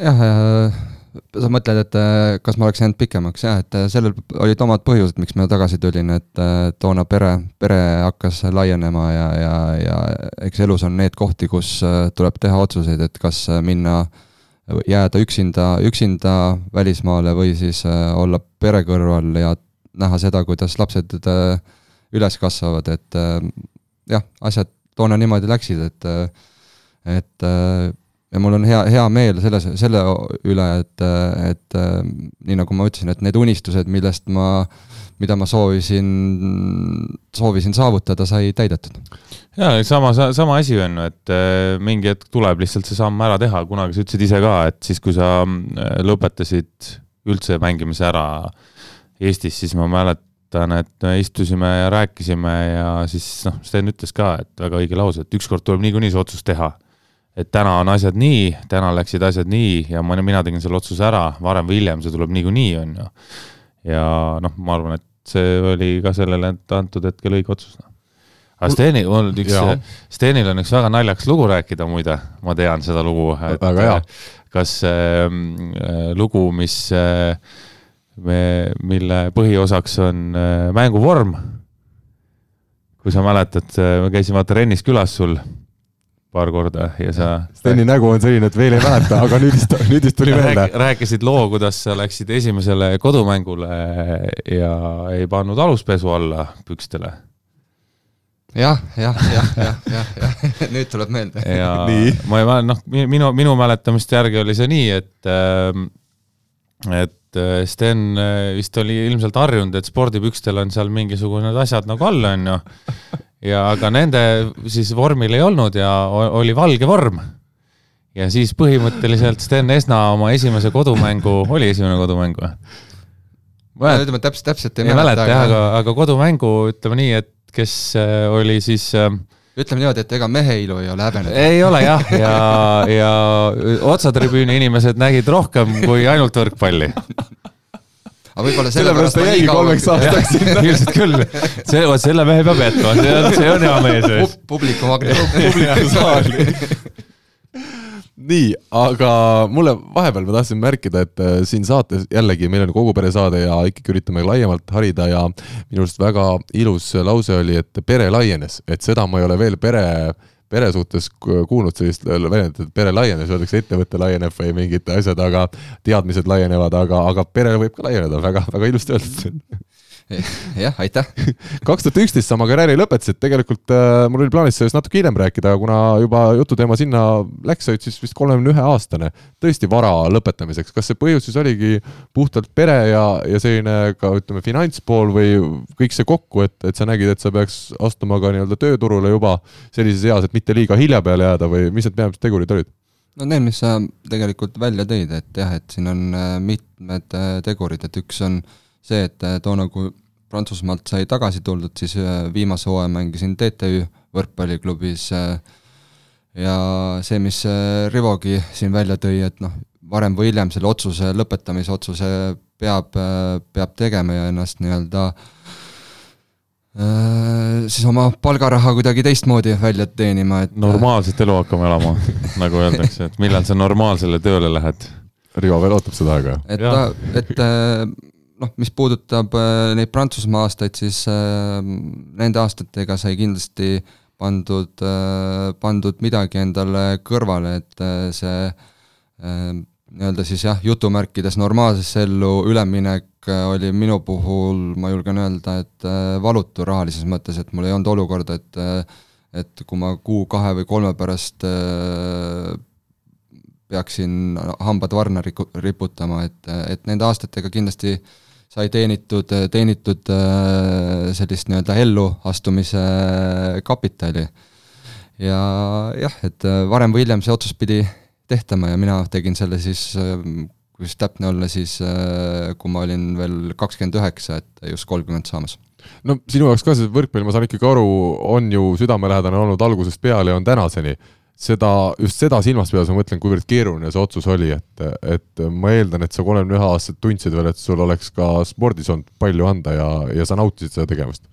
jah äh,, sa mõtled, et äh, kas ma oleks jäänud pikemaks, jah, et äh, sellel olid omad põhjused, miks ma tagasi tulin, et äh, toona pere, pere hakkas laienema ja, ja, ja eks elus on need kohti, kus tuleb teha otsuseid, et kas minna, jääda üksinda, üksinda välismaale või siis olla pere kõrval ja näha seda, kuidas lapsed üles kasvavad, et jah, asjad toona niimoodi läksid, et et ja mul on hea, hea meel selles, selle üle, et, et nii nagu ma ütlesin, et need unistused, millest ma, mida ma soovisin, soovisin saavutada, sai täidetud. jaa, sama, sama asi on ju, et äh, mingi hetk tuleb lihtsalt see samm ära teha, kunagi sa ütlesid ise ka, et siis, kui sa äh, lõpetasid üldse mängimise ära Eestis, siis ma mäletan, et me istusime ja rääkisime ja siis noh, Sten ütles ka, et väga õige lause, et ükskord tuleb niikuinii see otsus teha et täna on asjad nii, täna läksid asjad nii ja ma, mina tegin selle otsuse ära, varem või hiljem see tuleb niikuinii, on ju. ja noh, ma arvan, et see oli ka sellele antud hetkel õige otsus. Noh. aga Steni, mul üks, Stenil on üks väga naljakas lugu rääkida muide, ma tean seda lugu. väga hea. kas äh, lugu, mis äh, me, mille põhiosaks on äh, mänguvorm, kui sa mäletad, me käisime vaata Rennis külas sul paar korda ja sa. Steni nägu on selline, et veel ei mäleta, aga nüüdist, nüüdist tuli meelde. rääkisid loo, kuidas sa läksid esimesele kodumängule ja ei pannud aluspesu alla pükstele. jah, jah, jah, jah, jah, jah, nüüd tuleb meelde. ja ma ei mäleta, noh, minu, minu mäletamiste järgi oli see nii, et, ähm, et äh, Sten äh, vist oli ilmselt harjunud, et spordipükstel on seal mingisugused asjad nagu all, on ju ja aga nende siis vormil ei olnud ja oli valge vorm. ja siis põhimõtteliselt Sten Esna oma esimese kodumängu, oli esimene kodumäng või? ma ütleme täpselt, täpselt ei, ei mäleta jah, aga, aga kodumängu ütleme nii, et kes äh, oli siis äh, ütleme niimoodi, et ega mehe ilu ei ole häbeneda. ei ole jah, ja, ja otsatribüüni inimesed nägid rohkem kui ainult võrkpalli aga võib-olla sellepärast ta jäigi kolmeks aastaks sinna. ilmselt küll, see, vot selle mehe peab jätma, see on, see on hea mees. publiku magnet. publikusaali nii, aga mulle vahepeal ma tahtsin märkida, et äh, siin saates jällegi meil on kogu pere saade ja ikkagi üritame laiemalt harida ja minu arust väga ilus lause oli, et pere laienes, et seda ma ei ole veel pere äh, pere suhtes kuulnud sellist väljendit, et pere laienes, öeldakse ettevõte laieneb või mingid asjad, aga teadmised laienevad, aga, aga pere võib ka laieneda, väga, väga ilusti öeldud jah, aitäh kaks tuhat üksteist sa oma karjääri lõpetasid, tegelikult äh, mul oli plaanis sellest natuke hiljem rääkida, kuna juba jututeema sinna läks, sa olid siis vist kolmekümne ühe aastane. tõesti vara lõpetamiseks, kas see põhjus siis oligi puhtalt pere ja, ja selline ka ütleme, finantspool või kõik see kokku, et, et sa nägid, et sa peaks astuma ka nii-öelda tööturule juba sellises eas, et mitte liiga hilja peale jääda või mis need peamised tegurid olid? no need, mis sa tegelikult välja tõid, et jah, et siin on äh, mitmed äh, tegurid, et üks on see, et toona, kui Prantsusmaalt sai tagasi tuldud, siis äh, viimase hooaja mängisin TTÜ võrkpalliklubis äh, ja see, mis äh, Rivogi siin välja tõi, et noh, varem või hiljem selle otsuse, lõpetamise otsuse peab, peab tegema ja ennast nii-öelda siis oma palgaraha kuidagi teistmoodi välja teenima, et normaalset elu hakkama elama nagu öeldakse, et millal sa normaalsele tööle lähed? Rivo veel ootab seda aega. et ta, et noh, mis puudutab äh, neid Prantsusmaa aastaid, siis äh, nende aastatega sai kindlasti pandud, äh, pandud midagi endale kõrvale, et see nii-öelda siis jah, jutumärkides normaalsesse ellu üleminek oli minu puhul, ma julgen öelda, et valutu rahalises mõttes, et mul ei olnud olukorda, et et kui ma kuu-kahe või kolme pärast peaksin hambad varna riputama, et, et nende aastatega kindlasti sai teenitud, teenitud äh, sellist nii-öelda elluastumise kapitali. ja jah, et äh, varem või hiljem see otsus pidi tehtama ja mina tegin selle siis, äh, kui just täpne olla, siis kui ma olin veel kakskümmend üheksa, et just kolmkümmend saamas no sinu jaoks ka see võrkpall, ma saan ikkagi aru, on ju südamelähedane olnud algusest peale ja on tänaseni seda, just seda silmas pidades ma mõtlen, kuivõrd keeruline see otsus oli, et, et ma eeldan, et sa kolmekümne ühe aastaselt tundsid veel, et sul oleks ka spordis olnud palju anda ja, ja sa nautisid seda tegemist?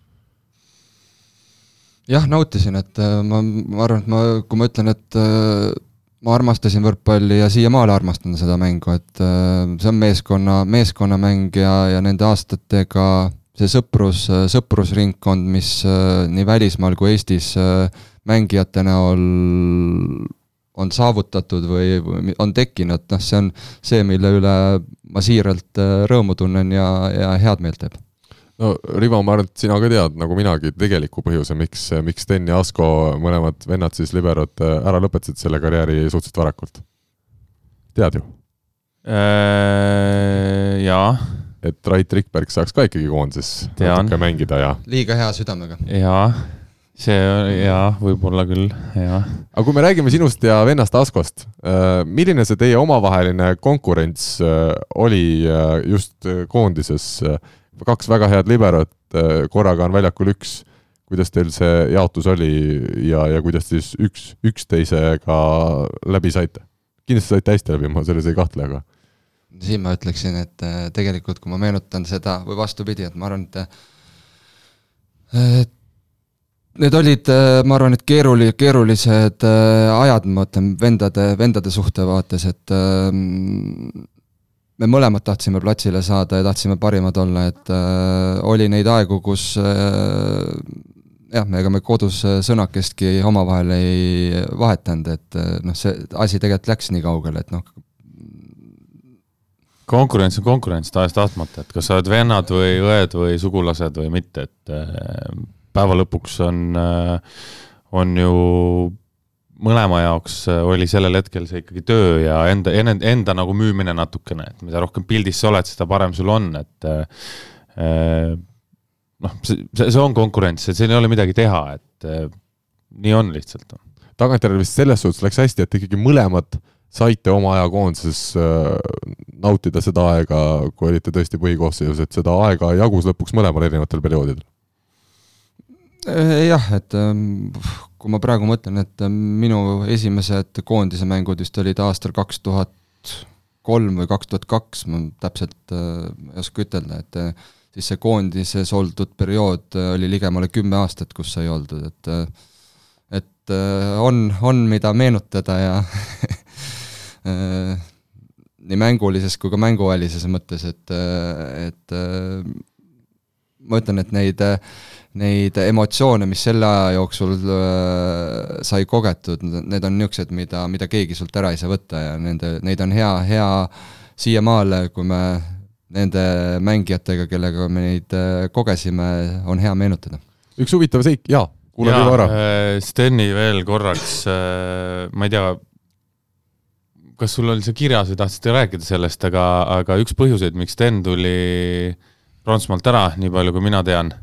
jah, nautisin, et äh, ma, ma arvan, et ma, kui ma ütlen, et äh, ma armastasin võrkpalli ja siiamaale armastan seda mängu, et äh, see on meeskonna, meeskonnamäng ja, ja nende aastatega see sõprus, sõprusringkond, mis nii välismaal kui Eestis äh, mängijate näol on saavutatud või, on tekkinud, noh, see on see, mille üle ma siiralt rõõmu tunnen ja, ja head meelt teeb no Rivo, ma arvan, et sina ka tead, nagu minagi, tegeliku põhjuse, miks, miks Sten ja Asko, mõlemad vennad siis liberod, ära lõpetasid selle karjääri suhteliselt varakult. tead ju? Äh, jaa. et Rait Rikberg saaks ka ikkagi koondises natuke mängida ja. liiga hea südamega. jaa, see jaa, võib-olla küll, jaa. aga kui me räägime sinust ja vennast Askost, äh, milline see teie omavaheline konkurents äh, oli just koondises kaks väga head liberot, äh, korraga on väljakul üks. kuidas teil see jaotus oli ja, ja kuidas siis üks, üksteisega läbi saite? kindlasti saite hästi läbi, ma selles ei kahtle, aga. siin ma ütleksin, et äh, tegelikult kui ma meenutan seda või vastupidi, et ma arvan, et et Need olid, äh, ma arvan, et keeruli-, keerulised ajad, ma mõtlen vendade, vendade suhte vaates, et ähm, me mõlemad tahtsime platsile saada ja tahtsime parimad olla, et äh, oli neid aegu, kus äh, jah, ega me kodus sõnakestki omavahel ei vahetanud, et äh, noh, see asi tegelikult läks nii kaugele, et noh. konkurents on konkurents tahes-tahtmata, et kas sa oled vennad või õed või sugulased või mitte, et äh, päeva lõpuks on äh,, on ju mõlema jaoks äh, oli sellel hetkel see ikkagi töö ja enda, enda, enda nagu müümine natukene, et mida rohkem pildis sa oled, seda parem sul on, et äh, äh noh, see, see, on konkurents, et siin ei ole midagi teha, et äh, nii on lihtsalt. tagantjärele vist selles suhtes läks hästi, et ikkagi mõlemad saite oma aja koondises äh, nautida seda aega, kui olite tõesti põhikoosseisus, et seda aega jagus lõpuks mõlemal erinevatel perioodidel? Jah, et ähm, kui ma praegu mõtlen, et äh, minu esimesed koondise mängud vist olid aastal kaks tuhat kolm või kaks tuhat kaks, ma täpselt äh, ei oska ütelda, et äh, siis see koondises oldud periood oli ligemale kümme aastat, kus sai oldud, et et on, on, mida meenutada ja nii mängulises kui ka mänguvälises mõttes, et, et ma ütlen, et neid neid emotsioone, mis selle aja jooksul äh, sai kogetud, need on niisugused, mida, mida keegi sult ära ei saa võtta ja nende, neid on hea, hea siiamaale, kui me nende mängijatega, kellega me neid äh, kogesime, on hea meenutada. üks huvitav seik, jaa, kuule juba ära. Äh, Steni veel korraks, ma ei tea, kas sul oli see kirjas või tahtsite rääkida sellest, aga, aga üks põhjuseid, miks Sten tuli Prantsusmaalt ära, nii palju kui mina tean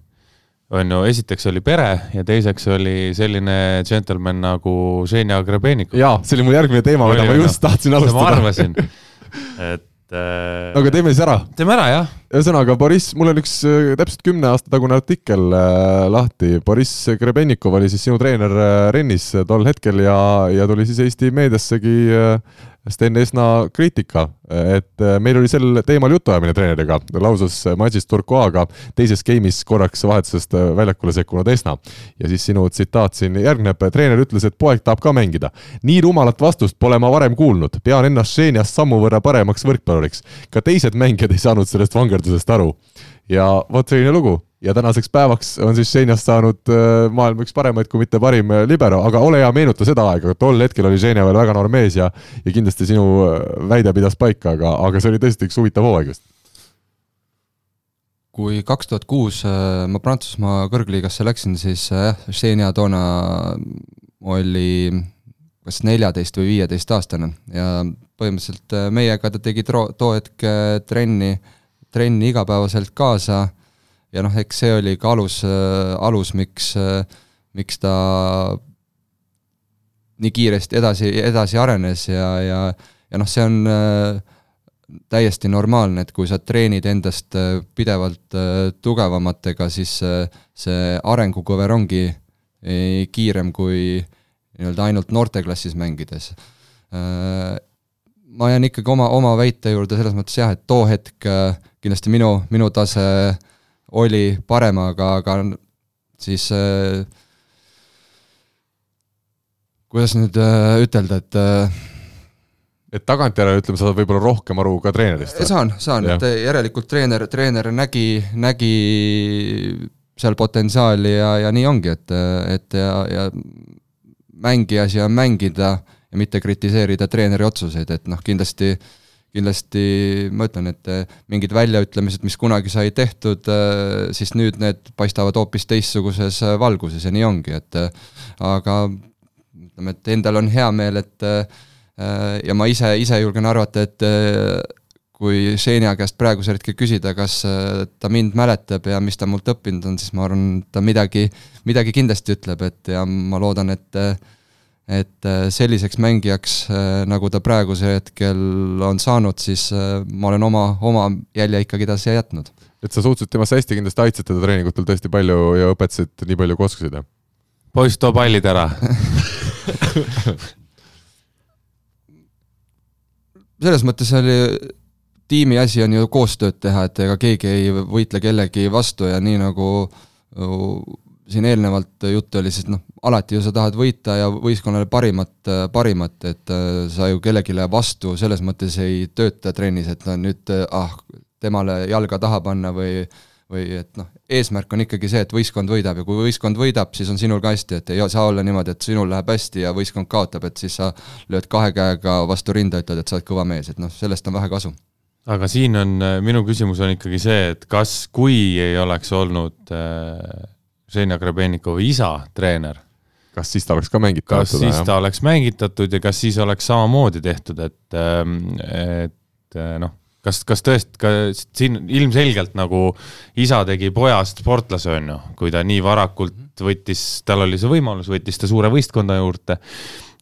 on ju, esiteks oli pere ja teiseks oli selline džentelmen nagu Ženja Grebenikov. jaa, see oli mu järgmine teema, mida ma just tahtsin alustada. ma arvasin, et äh.... no aga teeme siis ära. teeme ära, jah. ühesõnaga, Boriss, mul on üks äh, täpselt kümne aasta tagune artikkel äh, lahti. Boriss Grebenikov oli siis sinu treener äh, Rennis tol hetkel ja, ja tuli siis Eesti meediassegi äh, Sten Esna kriitika, et äh, meil oli sel teemal jutuajamine treeneriga, lausus matšis Turcoaga teises game'is korraks vahetusest äh, väljakule sekkunud Esna. ja siis sinu tsitaat siin järgneb, treener ütles, et poeg tahab ka mängida. nii rumalat vastust pole ma varem kuulnud, pean ennast Šenjast sammu võrra paremaks võrkpalluriks. ka teised mängijad ei saanud sellest vangerdusest aru. ja vot selline lugu ja tänaseks päevaks on siis Ženjast saanud äh, maailma üks paremaid, kui mitte parim äh, libero, aga ole hea, meenuta seda aega, tol hetkel oli Ženja veel väga noor mees ja ja kindlasti sinu äh, väide pidas paika, aga, aga see oli tõesti üks huvitav hooaeg just. kui kaks tuhat kuus ma Prantsusmaa kõrgliigasse läksin, siis jah, Ženja toona oli kas neljateist või viieteistaastane ja põhimõtteliselt meiega ta tegi too hetk trenni, trenni igapäevaselt kaasa ja noh, eks see oli ka alus, alus, miks, miks ta nii kiiresti edasi, edasi arenes ja, ja, ja noh, see on äh, täiesti normaalne, et kui sa treenid endast äh, pidevalt äh, tugevamatega, siis see arengukõver ongi kiirem kui nii-öelda ainult noorteklassis mängides. ma jään ikkagi oma, oma väite juurde selles mõttes jah, et too hetk kindlasti minu, minu tase oli parem, aga, aga siis äh, kuidas nüüd äh, ütelda, et äh, et tagantjärele ütleme, sa saad võib-olla rohkem aru ka treenerist? saan, saan, et järelikult treener, treener nägi, nägi seal potentsiaali ja, ja nii ongi, et, et ja, ja mängija asi on mängida ja mitte kritiseerida treeneri otsuseid, et noh, kindlasti kindlasti ma ütlen, et mingid väljaütlemised, mis kunagi sai tehtud, siis nüüd need paistavad hoopis teistsuguses valguses ja nii ongi, et aga ütleme, et endal on hea meel, et ja ma ise, ise julgen arvata, et kui Xenia käest praegusel hetkel küsida, kas ta mind mäletab ja mis ta mult õppinud on, siis ma arvan, ta midagi, midagi kindlasti ütleb, et ja ma loodan, et et äh, selliseks mängijaks, äh, nagu ta praegusel hetkel on saanud, siis äh, ma olen oma, oma jälje ikkagi edasi jätnud. et sa suhtusid temasse hästi, kindlasti aitasid teda treeningutel tõesti palju ja õpetasid nii palju, kui oskasid, jah? poiss, too pallid ära selles mõttes oli tiimi asi on ju koostööd teha, et ega keegi ei võitle kellegi vastu ja nii nagu siin eelnevalt juttu oli, siis noh, alati ju sa tahad võita ja võistkonnale parimat, parimat, et äh, sa ju kellelegi vastu selles mõttes ei tööta trennis, et no nüüd ah, temale jalga taha panna või või et noh, eesmärk on ikkagi see, et võistkond võidab ja kui võistkond võidab, siis on sinul ka hästi, et ei saa olla niimoodi, et sinul läheb hästi ja võistkond kaotab, et siis sa lööd kahe käega vastu rinda, ütled, et sa oled kõva mees, et noh, sellest on vähe kasu. Aga siin on, minu küsimus on ikkagi see, et kas, kui ei oleks olnud äh Ženja Grebenikovi isa treener. kas siis ta oleks ka mängitatud? kas siis ta oleks mängitatud ja kas siis oleks samamoodi tehtud, et, ähm, et äh, noh, kas, kas tõesti, ka siin ilmselgelt nagu isa tegi pojast sportlase, on ju, kui ta nii varakult võttis, tal oli see võimalus, võttis ta suure võistkonda juurde.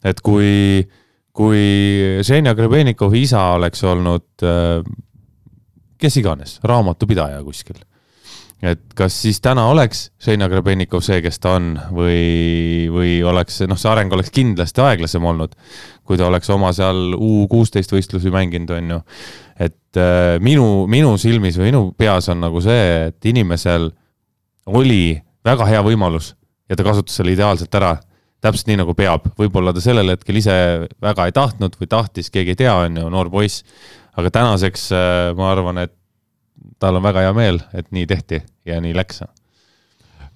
et kui, kui Ženja Grebenikovi isa oleks olnud äh, kes iganes, raamatupidaja kuskil et kas siis täna oleks Šeina Grebenikov see, kes ta on või, või oleks, noh, see areng oleks kindlasti aeglasem olnud, kui ta oleks oma seal U kuusteist võistlusi mänginud, on ju. et äh, minu, minu silmis või minu peas on nagu see, et inimesel oli väga hea võimalus ja ta kasutas selle ideaalselt ära täpselt nii, nagu peab, võib-olla ta sellel hetkel ise väga ei tahtnud või tahtis, keegi ei tea, on ju, noor poiss. aga tänaseks äh, ma arvan, et tal on väga hea meel, et nii tehti ja nii läks.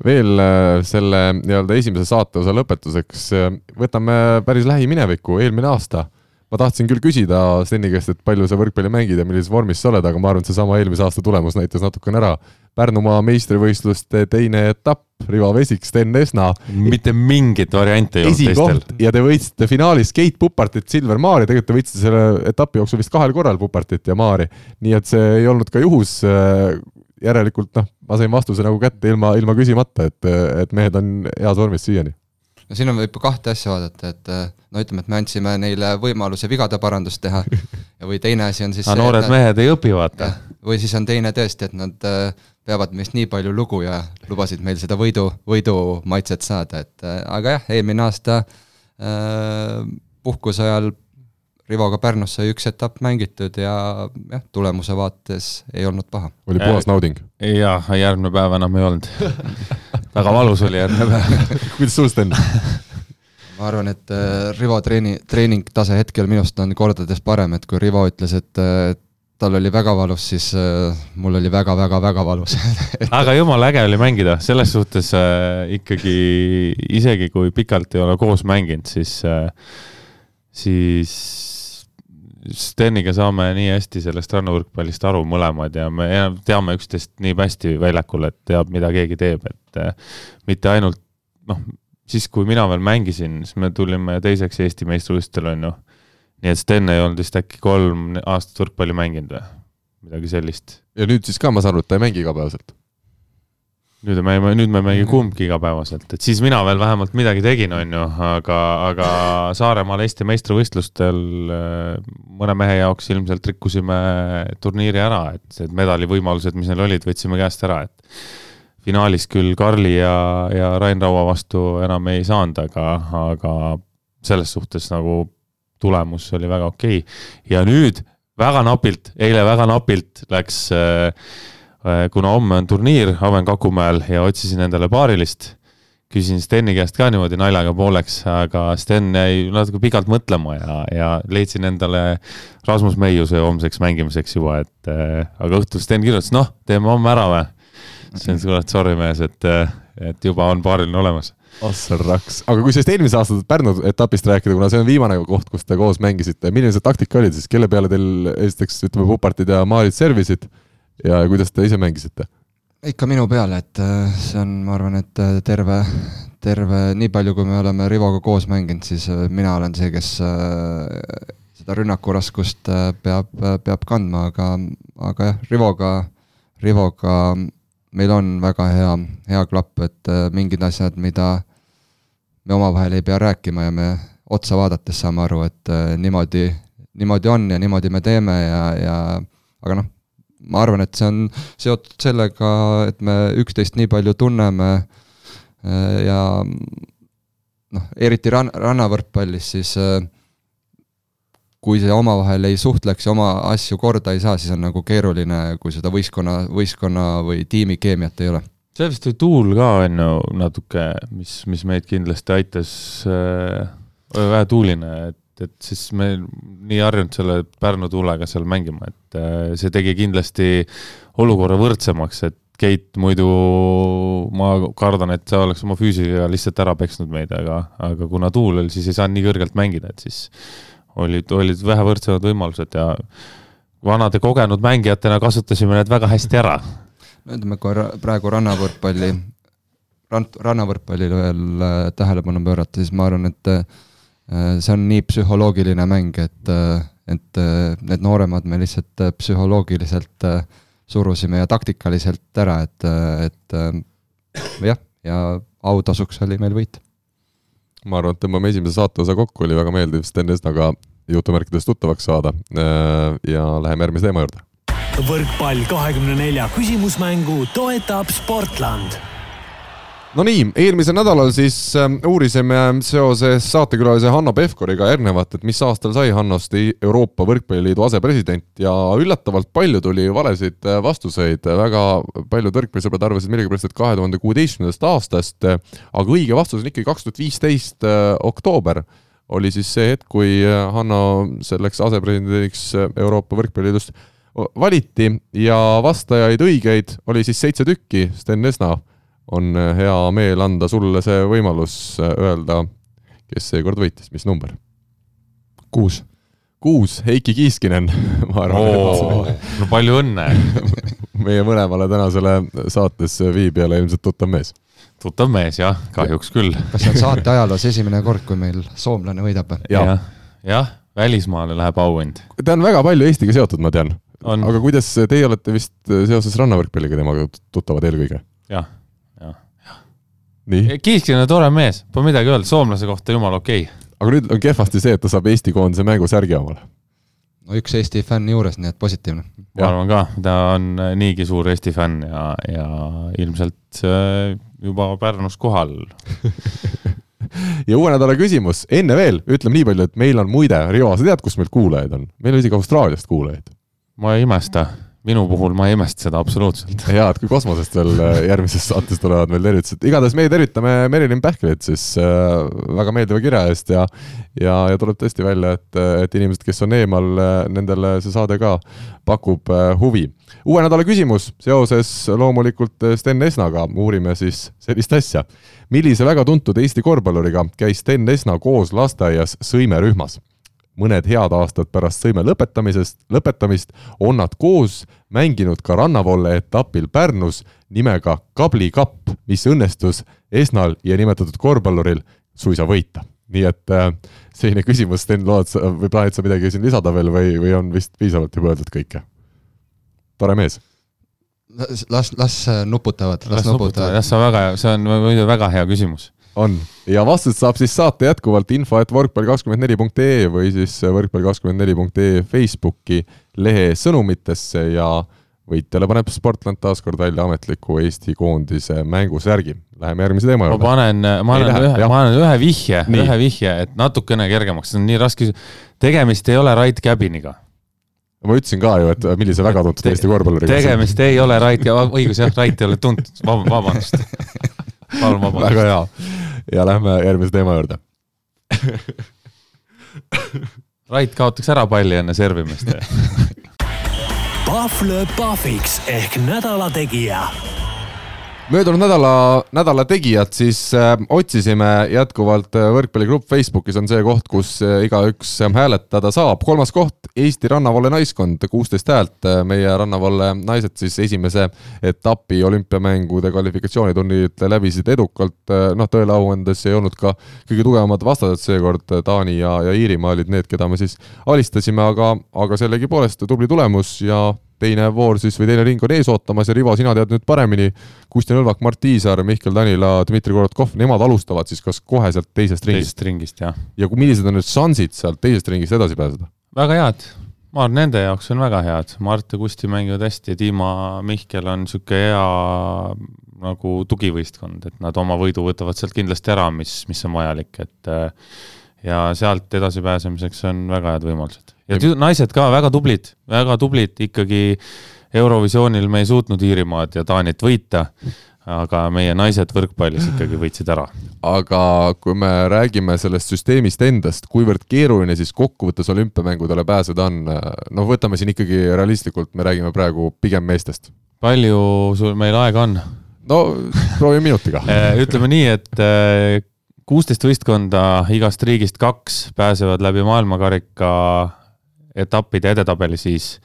veel äh, selle nii-öelda esimese saateosa lõpetuseks äh, võtame päris lähiminevikku, eelmine aasta ma tahtsin küll küsida Steni käest, et palju sa võrkpalli mängid ja millises vormis sa oled, aga ma arvan, et seesama eelmise aasta tulemus näitas natukene ära. Pärnumaa meistrivõistluste teine etapp, Rivo Vesik, Sten Esna. mitte mingit varianti ei olnud teistel. ja te võitsite finaalis Keit Pupartit, Silver Maari, tegelikult te võitsite selle etapi jooksul vist kahel korral Pupartit ja Maari. nii et see ei olnud ka juhus. järelikult noh, ma sain vastuse nagu kätte ilma, ilma küsimata, et, et mehed on heas vormis siiani no siin on võib kahte asja vaadata, et äh, no ütleme, et me andsime neile võimaluse vigade parandust teha ja või teine asi on siis aga noored nad, mehed ei õpi, vaata. või siis on teine tõesti, et nad äh, peavad meist nii palju lugu ja lubasid meil seda võidu, võidumaitset saada, et äh, aga jah, eelmine aasta äh, puhkuse ajal Rivoga Pärnus sai üks etapp mängitud ja jah, tulemuse vaates ei olnud paha. oli puhas nauding? jaa, järgmine päev enam ei olnud väga valus oli järgmine päev kuidas sul, Sten? ma arvan, et äh, Rivo treeni, treeningtase hetkel minust on kordades parem, et kui Rivo ütles, et äh, tal oli väga valus, siis äh, mul oli väga-väga-väga valus aga jumala äge oli mängida, selles suhtes äh, ikkagi isegi kui pikalt ei ole koos mänginud, siis äh,, siis Steniga saame nii hästi sellest rannavõrkpallist aru mõlemad ja me teame üksteist nii hästi väljakul, et teab, mida keegi teeb, et äh, mitte ainult noh, siis kui mina veel mängisin, siis me tulime teiseks Eesti meistrivõistlustel, on ju. Nii et Sten ei olnud vist äkki kolm aastat võrkpalli mänginud või? Midagi sellist. ja nüüd siis ka, ma saan aru, et ta ei mängi igapäevaselt? nüüd me, nüüd me ei mängi kumbki igapäevaselt, et siis mina veel vähemalt midagi tegin, on ju, aga, aga Saaremaal Eesti meistrivõistlustel äh, mõne mehe jaoks ilmselt rikkusime turniiri ära, et need medalivõimalused, mis neil olid, võtsime käest ära, et finaalis küll Karli ja, ja Rain Raua vastu enam ei saanud, aga, aga selles suhtes nagu tulemus oli väga okei okay.. ja nüüd väga napilt, eile väga napilt läks äh, Äh, kuna homme on turniir Aven Kakumäel ja otsisin endale paarilist, küsisin Steni käest ka niimoodi naljaga pooleks, aga Sten jäi natuke pikalt mõtlema ja, ja leidsin endale Rasmus Meiuse homseks mängimiseks juba, et äh, aga õhtul Sten kirjutas, noh, teeme homme ära või? ütlesin, kuule, sorry mees, et, äh, et juba on paariline olemas. Assar raks, aga kui sellest eelmise aasta Pärnu etapist rääkida, kuna see on viimane koht, kus te koos mängisite, milline see taktika oli siis, kelle peale teil esiteks ütleme, Pupartid ja Maarit servisid ja kuidas te ise mängisite? ikka minu peale, et äh, see on, ma arvan, et äh, terve, terve, nii palju, kui me oleme Rivoga koos mänginud, siis äh, mina olen see, kes seda rünnaku raskust peab, peab kandma, aga, aga jah, Rivoga, Rivoga meil on väga hea, hea klapp, et mingid asjad, mida me omavahel ei pea rääkima ja me otsa vaadates saame aru, et niimoodi, niimoodi on ja niimoodi me teeme ja, ja aga noh, ma arvan, et see on seotud sellega, et me üksteist nii palju tunneme äh, ja noh, eriti ran-, rannavõrkpallis, siis äh, kui see omavahel ei suhtleks ja oma asju korda ei saa, siis on nagu keeruline, kui seda võistkonna, võistkonna või tiimi keemiat ei ole. sellest oli tuul ka, on ju, natuke, mis, mis meid kindlasti aitas äh,, vähe tuuline, et et, siis me nii harjunud selle Pärnu tuulega seal mängima, et äh, see tegi kindlasti olukorra võrdsemaks, et Keit muidu ma kardan, et see oleks oma füüsikaga lihtsalt ära peksnud meid, aga, aga kuna tuul oli, siis ei saanud nii kõrgelt mängida, et siis olid, olid vähe võrdsemad võimalused ja vanade kogenud mängijatena kasutasime need väga hästi ära. no ütleme, kui praegu rannavõrkpalli, rannavõrkpallile veel äh, tähelepanu pöörata, siis ma arvan, et äh, see on nii psühholoogiline mäng, et, äh, et need nooremad me lihtsalt psühholoogiliselt surusime ja taktikaliselt ära, et, et jah, ja autasuks oli meil võit. ma arvan, et tõmbame esimese saateosa kokku, oli väga meeldiv Sten Esnaga jutumärkides tuttavaks saada. Ja läheme järgmise teema juurde. võrkpall kahekümne nelja küsimusmängu toetab Sportland. No nii, eelmisel nädalal siis äh, uurisime seoses saatekülalise Hanno Pevkuriga järgnevat, et mis aastal sai Hannost Euroopa Võrkpalliliidu asepresident ja üllatavalt palju tuli valesid äh, vastuseid, väga paljud võrkpallisõbrad arvasid millegipärast, et kahe tuhande kuueteistkümnendast aastast, aga õige vastus on ikkagi kaks tuhat viisteist äh, oktoober oli siis see hetk, kui äh, Hanno selleks asepresidendiks äh, Euroopa Võrkpalliliidust valiti ja vastajaid õigeid oli siis seitse tükki, Sten Esna on äh, hea meel anda sulle see võimalus öelda, kes seekord võitis, mis number? kuus. kuus, Heiki Kiiskinen, ma arvan oh,. no palju õnne meie mõlemale tänasele saates viibijale ilmselt tuttav mees. Tuttav mees jah, kahjuks küll. kas see on saate ajaloos esimene kord, kui meil soomlane võidab või ja.? jah ja,, välismaale läheb auhind. ta on väga palju Eestiga seotud, ma tean. aga kuidas teie olete vist seoses rannavõrkpalliga temaga tuttavad eelkõige? jah Kiiskinen on tore mees, pole midagi öelda, soomlase kohta jumala okei okay.. aga nüüd on kehvasti see, et ta saab Eesti koondise mängusärgi omale. No üks Eesti fänn juures, nii et positiivne. ma arvan ka, ta on äh, niigi suur Eesti fänn ja, ja ilmselt äh, juba Pärnus kohal ja uue nädala küsimus, enne veel, ütleme nii palju, et meil on muide, Rivo, sa tead, kus meil kuulajaid on? meil on isegi Austraaliast kuulajaid. ma ei imesta minu puhul ma ei imesta seda absoluutselt. hea, et kui kosmosest veel äh, järgmises saates tulevad meil tervitused, igatahes meie tervitame Merilin Pähklit siis äh, väga meeldiva kirja eest ja ja, ja tuleb tõesti välja, et, et inimesed, kes on eemal, äh, nendele see saade ka pakub huvi. uue nädala küsimus seoses loomulikult Sten Esnaga uurime siis sellist asja. millise väga tuntud Eesti korvpalluriga käis Sten Esna koos lasteaias sõimerühmas? Mõned head aastad pärast sõime lõpetamisest, lõpetamist on nad koos mänginud ka rannavolle etapil Pärnus nimega Kabli kapp, mis õnnestus Esnal ja nimetatud korvpalluril suisa võita. nii et äh, selline küsimus, Sten, lood sa või plaanid sa midagi siin lisada veel või, või on vist piisavalt juba öeldud kõike? tore mees las, las nuputavad, las, las nuputavad. jah, see on väga, see on muidu väga hea küsimus on ja vastused saab siis saata jätkuvalt info et võrkpall24.ee või siis võrkpall24.ee Facebooki lehe sõnumitesse ja võitjale paneb Sportland taas kord välja ametliku Eesti koondise mängusärgi. Läheme järgmise teema juurde. ma panen, ma annan ühe, ma annan ühe vihje, ühe vihje, et natukene kergemaks, see on nii raske. tegemist ei ole Rait Käbiniga ma ütlesin ka ju, et millise väga tuntud Eesti korvpalluriga. tegemist ei ole Rait, õigus jah, Rait ei ole tuntud, vabandust palun vabandust. väga hea. ja lähme järgmise teema juurde Rait kaotaks ära palli enne servimist Pahv lööb pahviks ehk nädala tegija möödunud nädala, nädala tegijat siis äh, otsisime jätkuvalt äh, võrkpalligrupp Facebookis on see koht, kus äh, igaüks äh, hääletada saab. kolmas koht, Eesti rannavalle naiskond, kuusteist häält meie rannavalle naised siis esimese etapi olümpiamängude kvalifikatsiooniturniirilt läbisid edukalt noh, tõele au andes ei olnud ka kõige tugevamad vastased seekord, Taani ja, ja Iirimaa olid need, keda me siis alistasime, aga, aga sellegipoolest tubli tulemus ja teine voor siis või teine ring on ees ootamas ja Rivo, sina tead nüüd paremini, Kustjan Õlvak, Mart Tiisaar, Mihkel Tanila, Dmitri Korotkov, nemad alustavad siis kas kohe sealt teisest ringist? teisest ringist, jah. ja millised on nüüd šansid sealt teisest ringist edasi pääseda? väga head, ma arvan, nende jaoks on väga head, Mart ja Kusti mängivad hästi ja Dima Mihkel on niisugune hea nagu tugivõistkond, et nad oma võidu võtavad sealt kindlasti ära, mis, mis on vajalik, et ja sealt edasipääsemiseks on väga head võimalused ja tü-, naised ka väga tublid, väga tublid, ikkagi Eurovisioonil me ei suutnud Iirimaad ja Taanit võita, aga meie naised võrkpallis ikkagi võitsid ära. aga kui me räägime sellest süsteemist endast, kuivõrd keeruline siis kokkuvõttes olümpiamängudele pääseda on, noh, võtame siin ikkagi realistlikult, me räägime praegu pigem meestest. palju sul meil aega on? no proovime minutiga ütleme nii, et kuusteist võistkonda igast riigist kaks pääsevad läbi maailmakarika etappide edetabeli siis.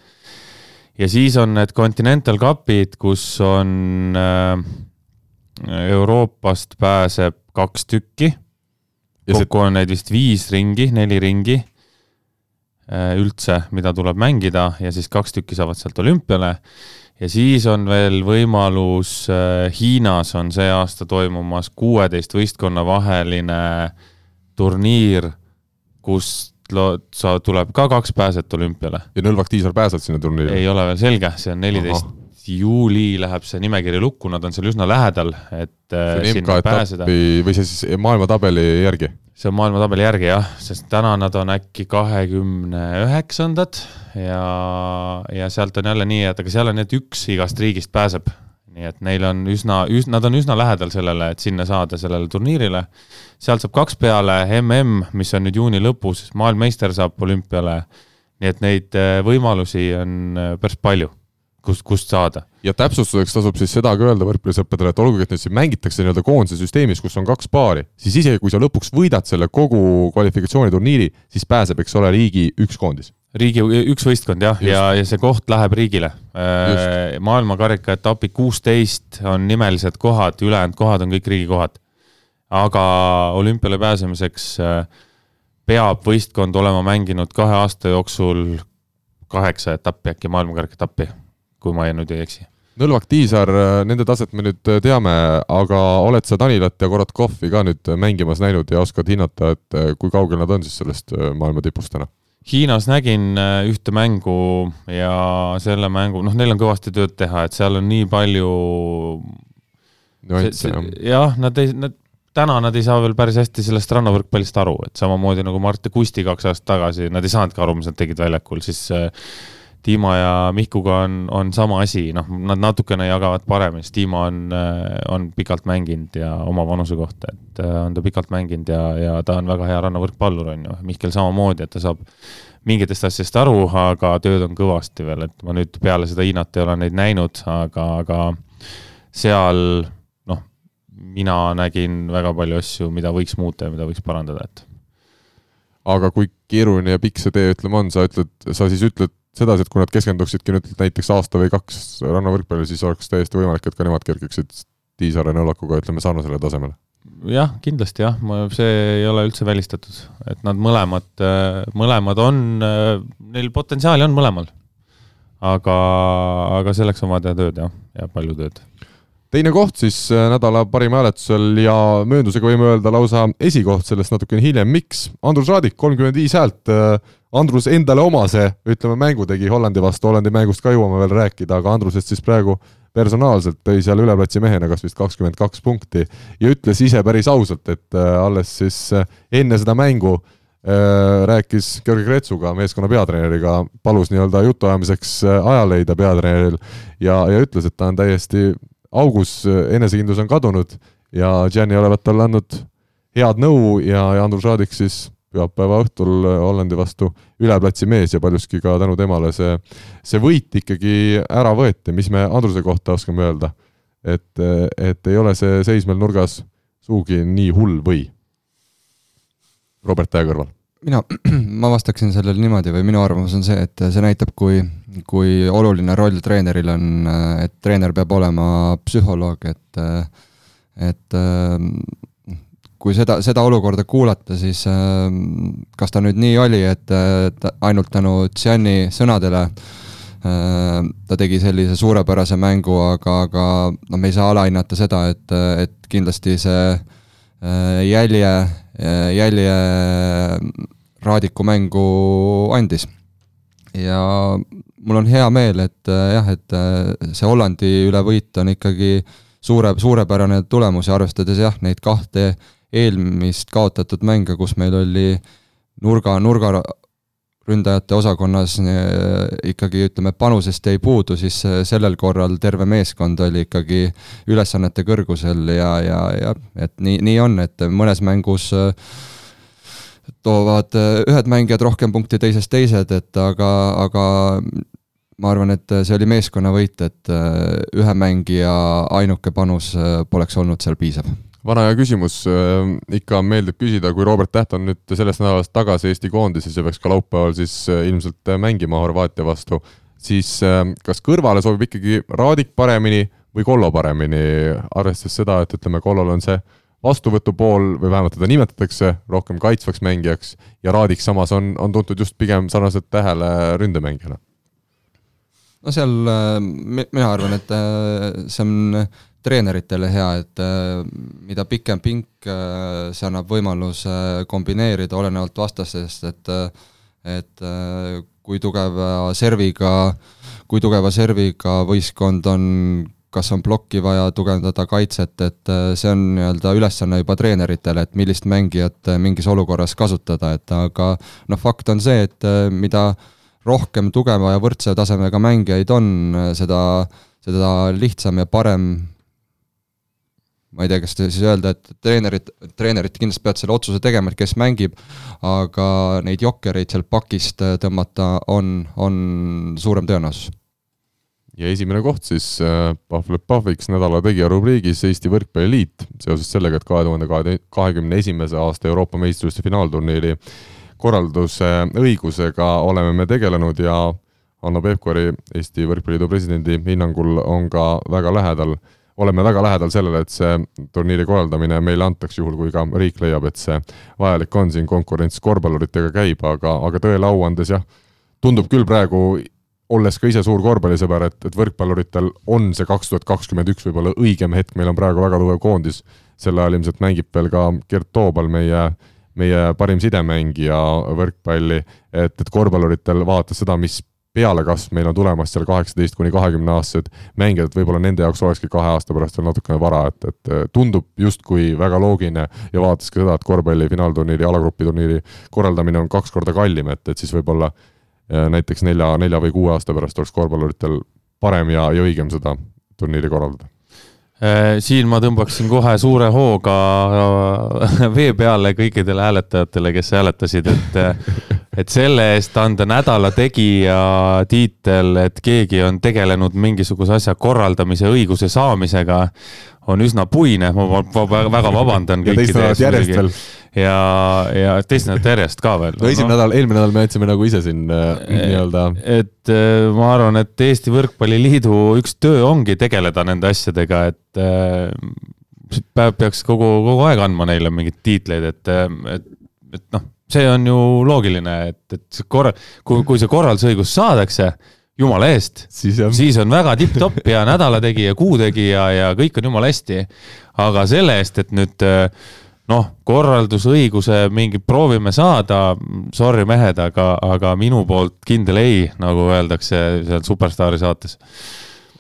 ja siis on need Continental Cupid, kus on äh, Euroopast pääseb kaks tükki. kokku on neid vist viis ringi, neli ringi äh, üldse, mida tuleb mängida ja siis kaks tükki saavad sealt olümpiale. ja siis on veel võimalus äh,, Hiinas on see aasta toimumas kuueteist võistkonna vaheline turniir, kus sa, tuleb ka kaks pääset olümpiale. ja Nõlvak Tiisar pääseb sinna turniirile? ei ole veel selge, see on neliteist juuli läheb see nimekiri lukku, nad on seal üsna lähedal, et äh, on MK-etappi või see siis maailmatabeli järgi? see on maailmatabeli järgi jah, sest täna nad on äkki kahekümne üheksandad ja, ja sealt on jälle nii, et aga seal on nii, et üks igast riigist pääseb. Nii et neil on üsna, üsna, nad on üsna lähedal sellele, et sinna saada sellele turniirile sealt saab kaks peale mm, mis on nüüd juuni lõpus, maailmameister saab olümpiale. nii et neid äh, võimalusi on äh, päris palju, kust, kust saada. ja täpsustuseks tasub siis seda ka öelda võrkpallisõppedele, et olgugi, et neid siin mängitakse nii-öelda koondise süsteemis, kus on kaks paari, siis isegi kui sa lõpuks võidad selle kogu kvalifikatsiooniturniiri, siis pääseb, eks ole, riigi üks koondis riigi üks võistkond jah, ja, ja see koht läheb riigile. Äh, maailmakarika etapi kuusteist on nimelised kohad, ülejäänud kohad on kõik riigi kohad aga olümpiale pääsemiseks äh, peab võistkond olema mänginud kahe aasta jooksul kaheksa etappi äkki, maailmakarika etappi, kui ma nüüd ei eksi. Nõlvak Tiisar, äh, nende taset me nüüd teame, aga oled sa Danilat ja Korotkovi ka nüüd mängimas näinud ja oskad hinnata, et kui kaugel nad on siis sellest maailma tipust täna? Hiinas nägin ühte mängu ja selle mängu, noh, neil on kõvasti tööd teha, et seal on nii palju jah. jah, nad ei, nad täna nad ei saa veel päris hästi sellest rannavõrkpallist aru, et samamoodi nagu Mart ja Kusti kaks aastat tagasi, nad ei saanudki aru, mis nad tegid väljakul, siis äh, Dima ja Mihkuga on, on sama asi, noh, nad natukene jagavad paremini, sest Dima on, äh, on pikalt mänginud ja oma vanuse kohta, et äh, on ta pikalt mänginud ja, ja ta on väga hea rannavõrkpallur, on ju, Mihkel samamoodi, et ta saab mingitest asjadest aru, aga tööd on kõvasti veel, et ma nüüd peale seda Hiinat ei ole neid näinud, aga, aga seal mina nägin väga palju asju, mida võiks muuta ja mida võiks parandada, et. aga kui keeruline ja pikk see tee, ütleme, on, sa ütled, sa siis ütled sedasi, et kui nad keskenduksidki nüüd näiteks aasta või kaks rannavõrkpallile, siis oleks täiesti võimalik, et ka nemad kerkiksid Tiisaare nõllakuga, ütleme, sarnasele tasemele? jah, kindlasti jah, ma, see ei ole üldse välistatud, et nad mõlemad, mõlemad on, neil potentsiaali on mõlemal. aga, aga selleks on vaja teha tööd jah, ja palju tööd teine koht siis äh, nädala parima hääletusel ja mööndusega võime öelda lausa esikoht sellest natukene hiljem, miks? Andrus Raadik, kolmkümmend viis häält, äh, Andrus endale omase, ütleme, mängu tegi Hollandi vastu, Hollandi mängust ka jõuame veel rääkida, aga Andrusest siis praegu personaalselt tõi seal üleplatsi mehena kas vist kakskümmend kaks punkti ja ütles ise päris ausalt, et äh, alles siis enne seda mängu rääkis Georgi Kretsuga, meeskonna peatreeneriga, palus nii-öelda jutuajamiseks aja leida peatreeneril ja, ja ütles, et ta on täiesti augus enesekindlus on kadunud ja Gianni olevat talle andnud head nõu ja, ja Andrus Raadik siis pühapäeva õhtul Hollandi vastu üle platsi mees ja paljuski ka tänu temale see, see võit ikkagi ära võeti, mis me Andruse kohta oskame öelda? et, et ei ole see seis meil nurgas sugugi nii hull või? Robert Tähe kõrval. mina, ma vastaksin sellele niimoodi või minu arvamus on see, et see näitab, kui, kui oluline roll treeneril on, et treener peab olema psühholoog, et et kui seda, seda olukorda kuulata, siis kas ta nüüd nii oli, et ainult tänu Tšani sõnadele ta tegi sellise suurepärase mängu, aga, aga noh, me ei saa alahinnata seda, et, et kindlasti see jälje jälje Raadiku mängu andis. ja mul on hea meel, et jah, et see Hollandi üle võit on ikkagi suure, suurepärane tulemus ja arvestades jah, neid kahte eelmist kaotatud mänge, kus meil oli nurga, nurga ründajate osakonnas ikkagi ütleme, panusest jäi puudu, siis sellel korral terve meeskond oli ikkagi ülesannete kõrgusel ja, ja, ja et nii, nii on, et mõnes mängus toovad ühed mängijad rohkem punkti, teisest teised, et aga, aga ma arvan, et see oli meeskonnavõit, et ühe mängija ainuke panus poleks olnud seal piisav vana hea küsimus, äh, ikka meeldib küsida, kui Robert Täht on nüüd sellest nädalast tagasi Eesti koondises ja peaks ka laupäeval siis äh, ilmselt äh, mängima Horvaatia vastu, siis kas kõrvale sobib ikkagi Raadik paremini või Kollo paremini, arvestades seda, et ütleme, Kollol on see vastuvõtu pool või vähemalt teda nimetatakse rohkem kaitsvaks mängijaks ja Raadik samas on, on tuntud just pigem sarnaselt Tähele ründemängijana? no seal mina arvan, et see on treeneritele hea, et äh, mida pikem pink, äh, see annab võimaluse kombineerida olenevalt vastasest, et et kui tugeva serviga, kui tugeva serviga võistkond on, kas on plokki vaja tugevdada kaitset, et see on nii-öelda ülesanne juba treeneritele, et millist mängijat mingis olukorras kasutada, et aga noh, fakt on see, et mida rohkem tugeva ja võrdse tasemega mängijaid on, seda, seda lihtsam ja parem ma ei tea, kas siis öelda, et treenerid, treenerid kindlasti peavad selle otsuse tegema, et kes mängib, aga neid jokkereid sealt pakist tõmmata on, on suurem tõenäosus. ja esimene koht siis äh, Pahv Pahviks nädala tegija rubriigis Eesti Võrkpalliliit seoses sellega, et kahe tuhande kahekümne esimese aasta Euroopa meistrivõistluste finaalturniiri korralduse õigusega oleme me tegelenud ja Hanno Pevkuri, Eesti Võrkpalliliidu presidendi hinnangul on ka väga lähedal äh, oleme väga lähedal sellele, et see turniiri korraldamine meile antakse, juhul kui ka riik leiab, et see vajalik on, siin konkurents korvpalluritega käib, aga, aga tõele au andes jah, tundub küll praegu, olles ka ise suur korvpallisõber, et, et võrkpalluritel on see kaks tuhat kakskümmend üks võib-olla õigem hetk, meil on praegu väga tugev koondis, sel ajal ilmselt mängib veel ka Gert Toobal, meie meie parim sidemängija võrkpalli, et, et korvpalluritel vaadates seda, mis pealekasv meil on tulemas seal kaheksateist kuni kahekümne aastased mängijad, et võib-olla nende jaoks olekski kahe aasta pärast veel natukene vara, et, et tundub justkui väga loogiline ja vaadates ka seda, et korvpalli finaalturniiri, alagrupiturniiri korraldamine on kaks korda kallim, et, et siis võib-olla äh, näiteks nelja, nelja või kuue aasta pärast oleks korvpalluritel parem ja, ja õigem seda turniiri korraldada. Äh, siin ma tõmbaksin kohe suure hooga äh, vee peale kõikidele hääletajatele, kes hääletasid, et et selle eest anda nädala tegija tiitel, et keegi on tegelenud mingisuguse asja korraldamise õiguse saamisega, on üsna puine, ma, väga vabandan kõikide ees muidugi. ja, ja teist nädalat järjest ka veel. no esimene no. nädal, eelmine nädal me andsime nagu ise siin äh, nii-öelda. et äh, ma arvan, et Eesti Võrkpalliliidu üks töö ongi tegeleda nende asjadega, et äh, päev peaks kogu, kogu aeg andma neile mingeid tiitleid, et, et, et noh see on ju loogiline, et, et see korra-, kui, kui see korraldusõigus saadakse, jumala eest, siis, siis on väga tipp-topp ja nädalategija, kuutegija ja kõik on jumala hästi. aga selle eest, et nüüd noh, korraldusõiguse mingi proovime saada, sorry mehed, aga, aga minu poolt kindel ei, nagu öeldakse seal Superstaari saates.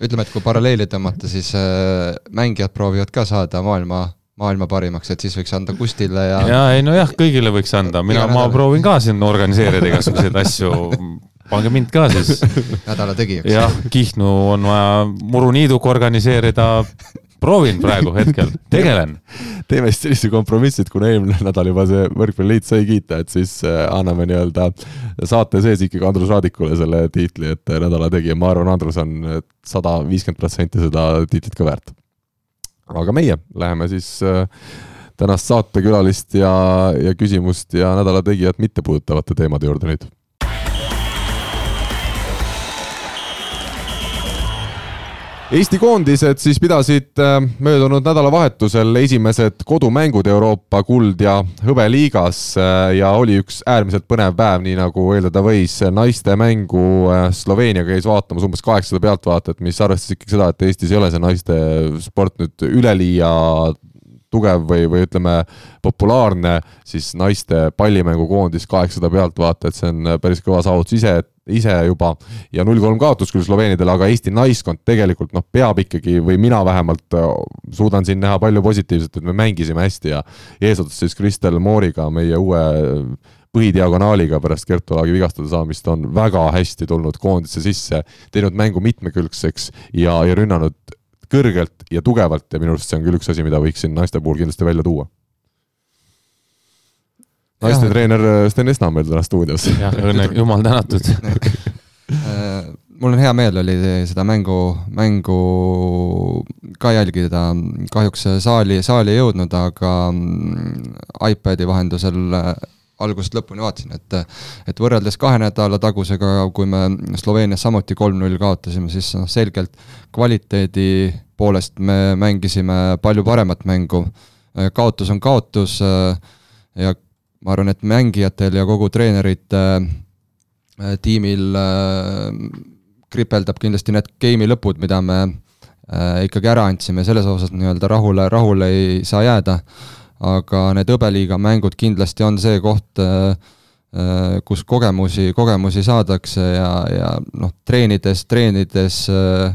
ütleme, et kui paralleeli tõmmata, siis äh, mängijad proovivad ka saada maailma maailma parimaks, et siis võiks anda Kustile ja. ja ei nojah, kõigile võiks anda, mina, ma proovin ka siin organiseerida igasuguseid asju. pange mind ka siis. nädala tegijaks. jah, Kihnu on vaja muruniiduga organiseerida. proovin praegu hetkel, tegelen. teeme siis sellise kompromissi, et kuna eelmine nädal juba see võrkpalliliit sai kiita, et siis äh, anname nii-öelda saate sees ikkagi Andrus Raadikule selle tiitli, et äh, nädala tegija, ma arvan, Andrus on sada viiskümmend protsenti seda tiitlit ka väärt. Aga meie läheme siis äh, tänast saatekülalist ja, ja küsimust ja nädala tegijat mitte puudutavate teemade juurde nüüd Eesti koondised siis pidasid äh, möödunud nädalavahetusel esimesed kodumängud Euroopa kuld- ja hõbeliigas äh, ja oli üks äärmiselt põnev päev, nii nagu eeldada võis. naiste mängu äh, Sloveenia käis vaatamas umbes kaheksasada pealtvaatajat, mis arvestas ikkagi seda, et Eestis ei ole see naiste sport nüüd üleliia tugev või, või ütleme, populaarne, siis naiste pallimängukoondis kaheksasada pealtvaatajat, see on päris kõva saavutus ise, ise juba ja null kolm kaotus küll Sloveenidele, aga Eesti naiskond tegelikult noh, peab ikkagi või mina vähemalt äh, suudan siin näha palju positiivset, et me mängisime hästi ja eesotsas siis Kristel Mooriga, meie uue põhidiagonaaliga pärast Kertu Laagi vigastada saamist on väga hästi tulnud koondisse sisse, teinud mängu mitmekülgseks ja, ja rünnanud kõrgelt ja tugevalt ja minu arust see on küll üks asi, mida võiks siin naiste puhul kindlasti välja tuua. Naiste treener äh, Sten Esna on meil täna stuudios. jah, õnne, jumal tänatud äh, mul on hea meel oli seda mängu, mängu ka jälgida, kahjuks saali, saali ei jõudnud, aga mm, iPadi vahendusel äh, algusest lõpuni vaatasin, et et võrreldes kahe nädala tagusega, kui me Sloveenias samuti kolm-null kaotasime, siis noh, selgelt kvaliteedi poolest me mängisime palju paremat mängu. kaotus on kaotus ja ma arvan, et mängijatel ja kogu treenerite äh, tiimil äh, kripeldab kindlasti need game'i lõpud, mida me äh, ikkagi ära andsime, selles osas nii-öelda rahule, rahule ei saa jääda. Aga need hõbeliiga mängud kindlasti on see koht, äh, äh, kus kogemusi, kogemusi saadakse ja, ja noh, treenides, treenides äh,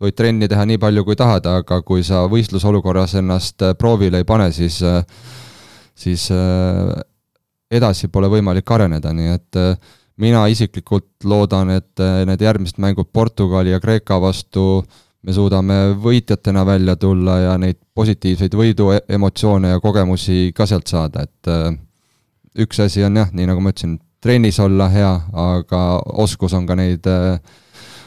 võid trenni teha nii palju, kui tahad, aga kui sa võistlusolukorras ennast proovile ei pane, siis, siis edasi pole võimalik areneda, nii et mina isiklikult loodan, et need järgmised mängud Portugali ja Kreeka vastu äh, me suudame võitjatena välja tulla ja neid positiivseid võidu e-, ja kogemusi ka sealt saada, et äh, üks asi on jah, nii nagu ma ütlesin, trennis olla hea, aga oskus on ka neid äh,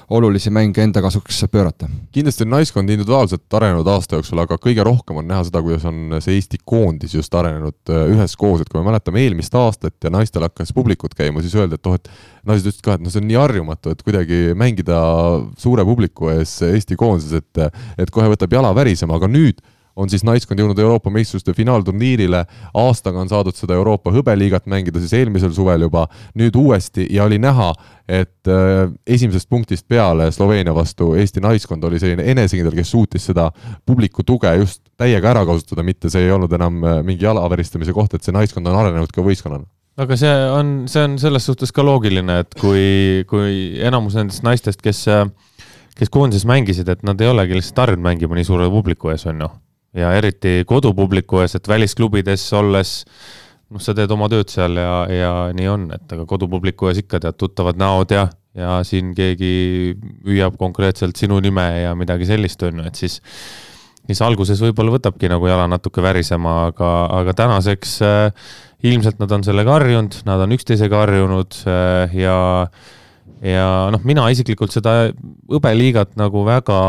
olulisi mänge enda kasuks pöörata. kindlasti on naiskond individuaalselt arenenud aasta jooksul, aga kõige rohkem on näha seda, kuidas on see Eesti koondis just arenenud äh, üheskoos, et kui me mäletame eelmist aastat ja naistel hakkas publikut käima, siis öeldi, et oh, et naised ütlesid ka, et noh, see on nii harjumatu, et kuidagi mängida suure publiku ees Eesti koondises, et et kohe võtab jala värisema, aga nüüd on siis naiskond jõudnud Euroopa meistrite finaalturniirile, aastaga on saadud seda Euroopa hõbeliigat mängida siis eelmisel suvel juba, nüüd uuesti. Ja oli näha, et äh, esimesest punktist peale Sloveenia vastu Eesti naiskond oli selline enesekindel, kes suutis seda publiku tuge just täiega ära kasutada, mitte see ei olnud enam äh, mingi jalaveristamise koht, et see naiskond on arenenud ka võistkonnana. Aga see on, see on selles suhtes ka loogiline, et kui, kui enamus nendest naistest, kes, kes koondises mängisid, et nad ei olegi lihtsalt harjunud mängima nii suure publiku ees, on ju ja eriti kodupubliku ees, et välisklubides olles noh, sa teed oma tööd seal ja, ja nii on, et aga kodupubliku ees ikka tead tuttavad näod ja, ja siin keegi hüüab konkreetselt sinu nime ja midagi sellist, on ju, et siis siis alguses võib-olla võtabki nagu jala natuke värisema, aga, aga tänaseks äh, ilmselt nad on sellega harjunud, nad on üksteisega harjunud äh, ja äh, ja noh, mina isiklikult seda hõbeliigat nagu väga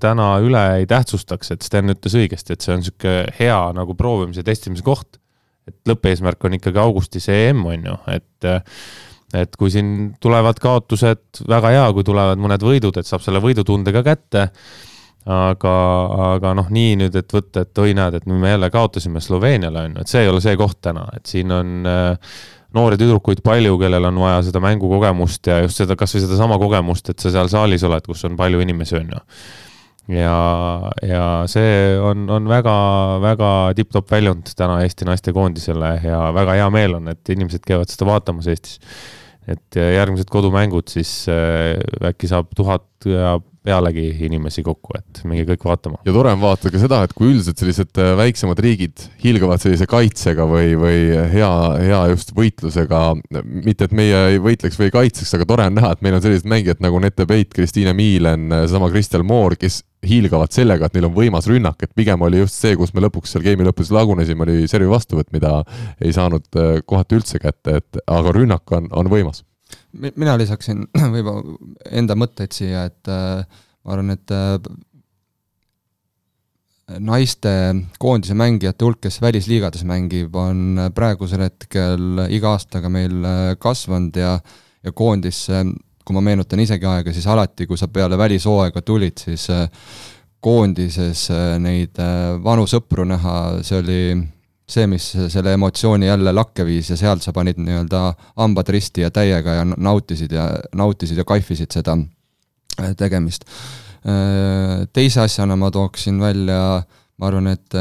täna üle ei tähtsustaks, et Sten ütles õigesti, et see on niisugune hea nagu proovimise, testimise koht. et lõppeesmärk on ikkagi augustis EM on ju, et et kui siin tulevad kaotused, väga hea, kui tulevad mõned võidud, et saab selle võidutunde ka kätte. aga, aga noh, nii nüüd, et võtta, et oi, näed, et me jälle kaotasime Sloveeniale on ju, et see ei ole see koht täna, et siin on äh, noori tüdrukuid palju, kellel on vaja seda mängukogemust ja just seda, kasvõi sedasama kogemust, et sa seal saalis oled, kus on palju inimesi, on ju. ja, ja see on, on väga, väga tipp-topp väljund täna Eesti naistekoondisele ja väga hea meel on, et inimesed käivad seda vaatamas Eestis. et järgmised kodumängud siis äh, äkki saab tuhat ja pealegi inimesi kokku, et minge kõik vaatama. ja tore on vaadata ka seda, et kui üldiselt sellised äh, väiksemad riigid hiilgavad sellise kaitsega või, või hea, hea just võitlusega, mitte et meie ei võitleks või ei kaitseks, aga tore on näha, et meil on sellised mängijad nagu Nete Peit, Kristiine Miilen, seesama Kristel Moor, kes hiilgavad sellega, et neil on võimas rünnak, et pigem oli just see, kus me lõpuks seal game'i lõpus lagunesime, oli servi vastuvõtt, mida ei saanud äh, kohati üldse kätte, et aga rünnak on, on võimas. Mina lisaksin võib-olla enda mõtteid siia, et äh, ma arvan, et äh, naiste koondise mängijate hulk, kes välisliigades mängib, on praegusel hetkel iga aastaga meil kasvanud ja ja koondisse kui ma meenutan isegi aega, siis alati, kui sa peale välishooaega tulid, siis äh, koondises äh, neid äh, vanu sõpru näha, see oli see, mis selle emotsiooni jälle lakke viis ja sealt sa panid nii-öelda hambad risti ja täiega ja nautisid ja, nautisid ja kaifisid seda tegemist. Teise asjana ma tooksin välja, ma arvan, et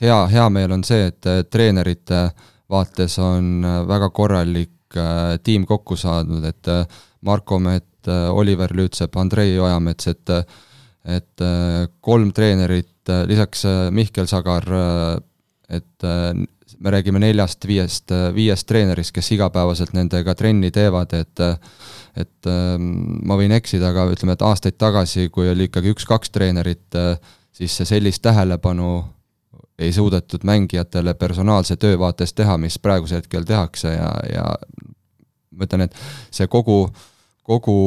hea, hea meel on see, et treenerite vaates on väga korralik tiim kokku saadud, et Marko Meet, Oliver Lüütsepp, Andrei Ojamets, et et kolm treenerit, lisaks Mihkel Sagar, et me räägime neljast-viiest, viiest treenerist, kes igapäevaselt nendega trenni teevad, et et ma võin eksida, aga ütleme, et aastaid tagasi, kui oli ikkagi üks-kaks treenerit, siis sellist tähelepanu ei suudetud mängijatele personaalse töö vaates teha, mis praegusel hetkel tehakse ja, ja ma ütlen, et see kogu, kogu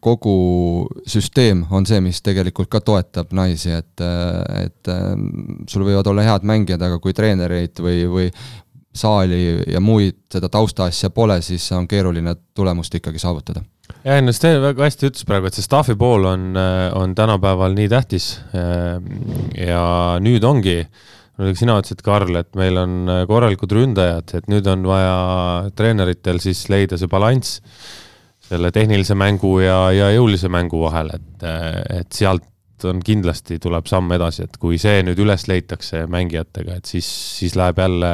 kogu süsteem on see, mis tegelikult ka toetab naisi, et, et sul võivad olla head mängijad, aga kui treenereid või, või saali ja muid seda taustaasja pole, siis on keeruline tulemust ikkagi saavutada. jah, no Sten väga hästi ütles praegu, et see staffi pool on, on tänapäeval nii tähtis. ja nüüd ongi sina ütlesid, Karl, et meil on äh, korralikud ründajad, et nüüd on vaja treeneritel siis leida see balanss selle tehnilise mängu ja, ja jõulise mängu vahel, et, et sealt on kindlasti, tuleb samm edasi, et kui see nüüd üles leitakse mängijatega, et siis, siis läheb jälle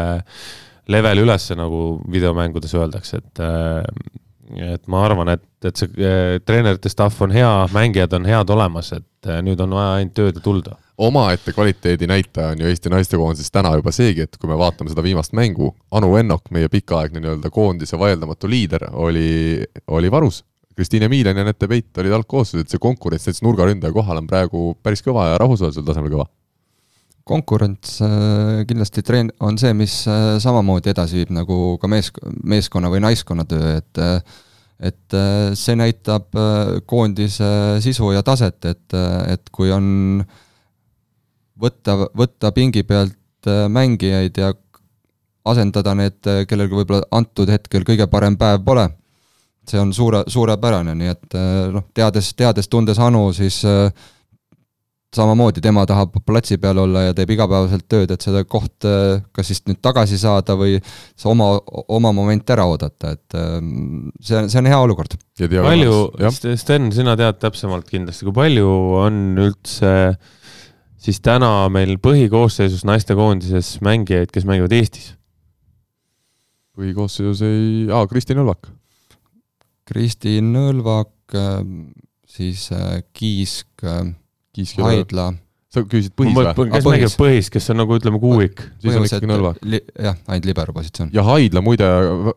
level üles, nagu videomängudes öeldakse, et et ma arvan, et, et see treenerite staff on hea, mängijad on head olemas, et nüüd on vaja ainult tööd ja tulda omaette kvaliteedi näitaja on ju Eesti naistekoondises täna juba seegi, et kui me vaatame seda viimast mängu, Anu Ennok, meie pikaaegne nii-öelda koondise vaieldamatu liider, oli, oli varus. Kristiine Miilen ja Nete Peit olid algkoosseisud, see konkurents näiteks nurgaründaja kohal on praegu päris kõva ja rahvusvahelisel tasemel kõva konkurents äh, kindlasti treen-, on see, mis äh, samamoodi edasi viib nagu ka mees, meeskonna või naiskonna töö, et äh, et see näitab koondise sisu ja taset, et, et kui on äh, võtta, võtta pingi pealt äh, mängijaid ja asendada need, äh, kellelgi võib-olla antud hetkel kõige parem päev pole. see on suure, suurepärane, nii et äh, noh, teades, teades, tundes Anu, siis samamoodi tema tahab platsi peal olla ja teeb igapäevaselt tööd, et seda koht kas siis nüüd tagasi saada või see oma, oma moment ära oodata, et see on, see on hea olukord. palju, Sten, sina tead täpsemalt kindlasti, kui palju on üldse äh, siis täna meil põhikoosseisus naistekoondises mängijaid, kes mängivad Eestis? põhikoosseisus ei, aa, Kristi Nõlvak. Kristi Nõlvak, ähm, siis äh, Kiisk, äh, Kiisk, Haidla. sa küsisid põhis või? kes ah, mängib põhis, kes on nagu ütleme kuuik? siis on ikkagi Nõlvak jah, ainult libero positsioon. ja Haidla muide,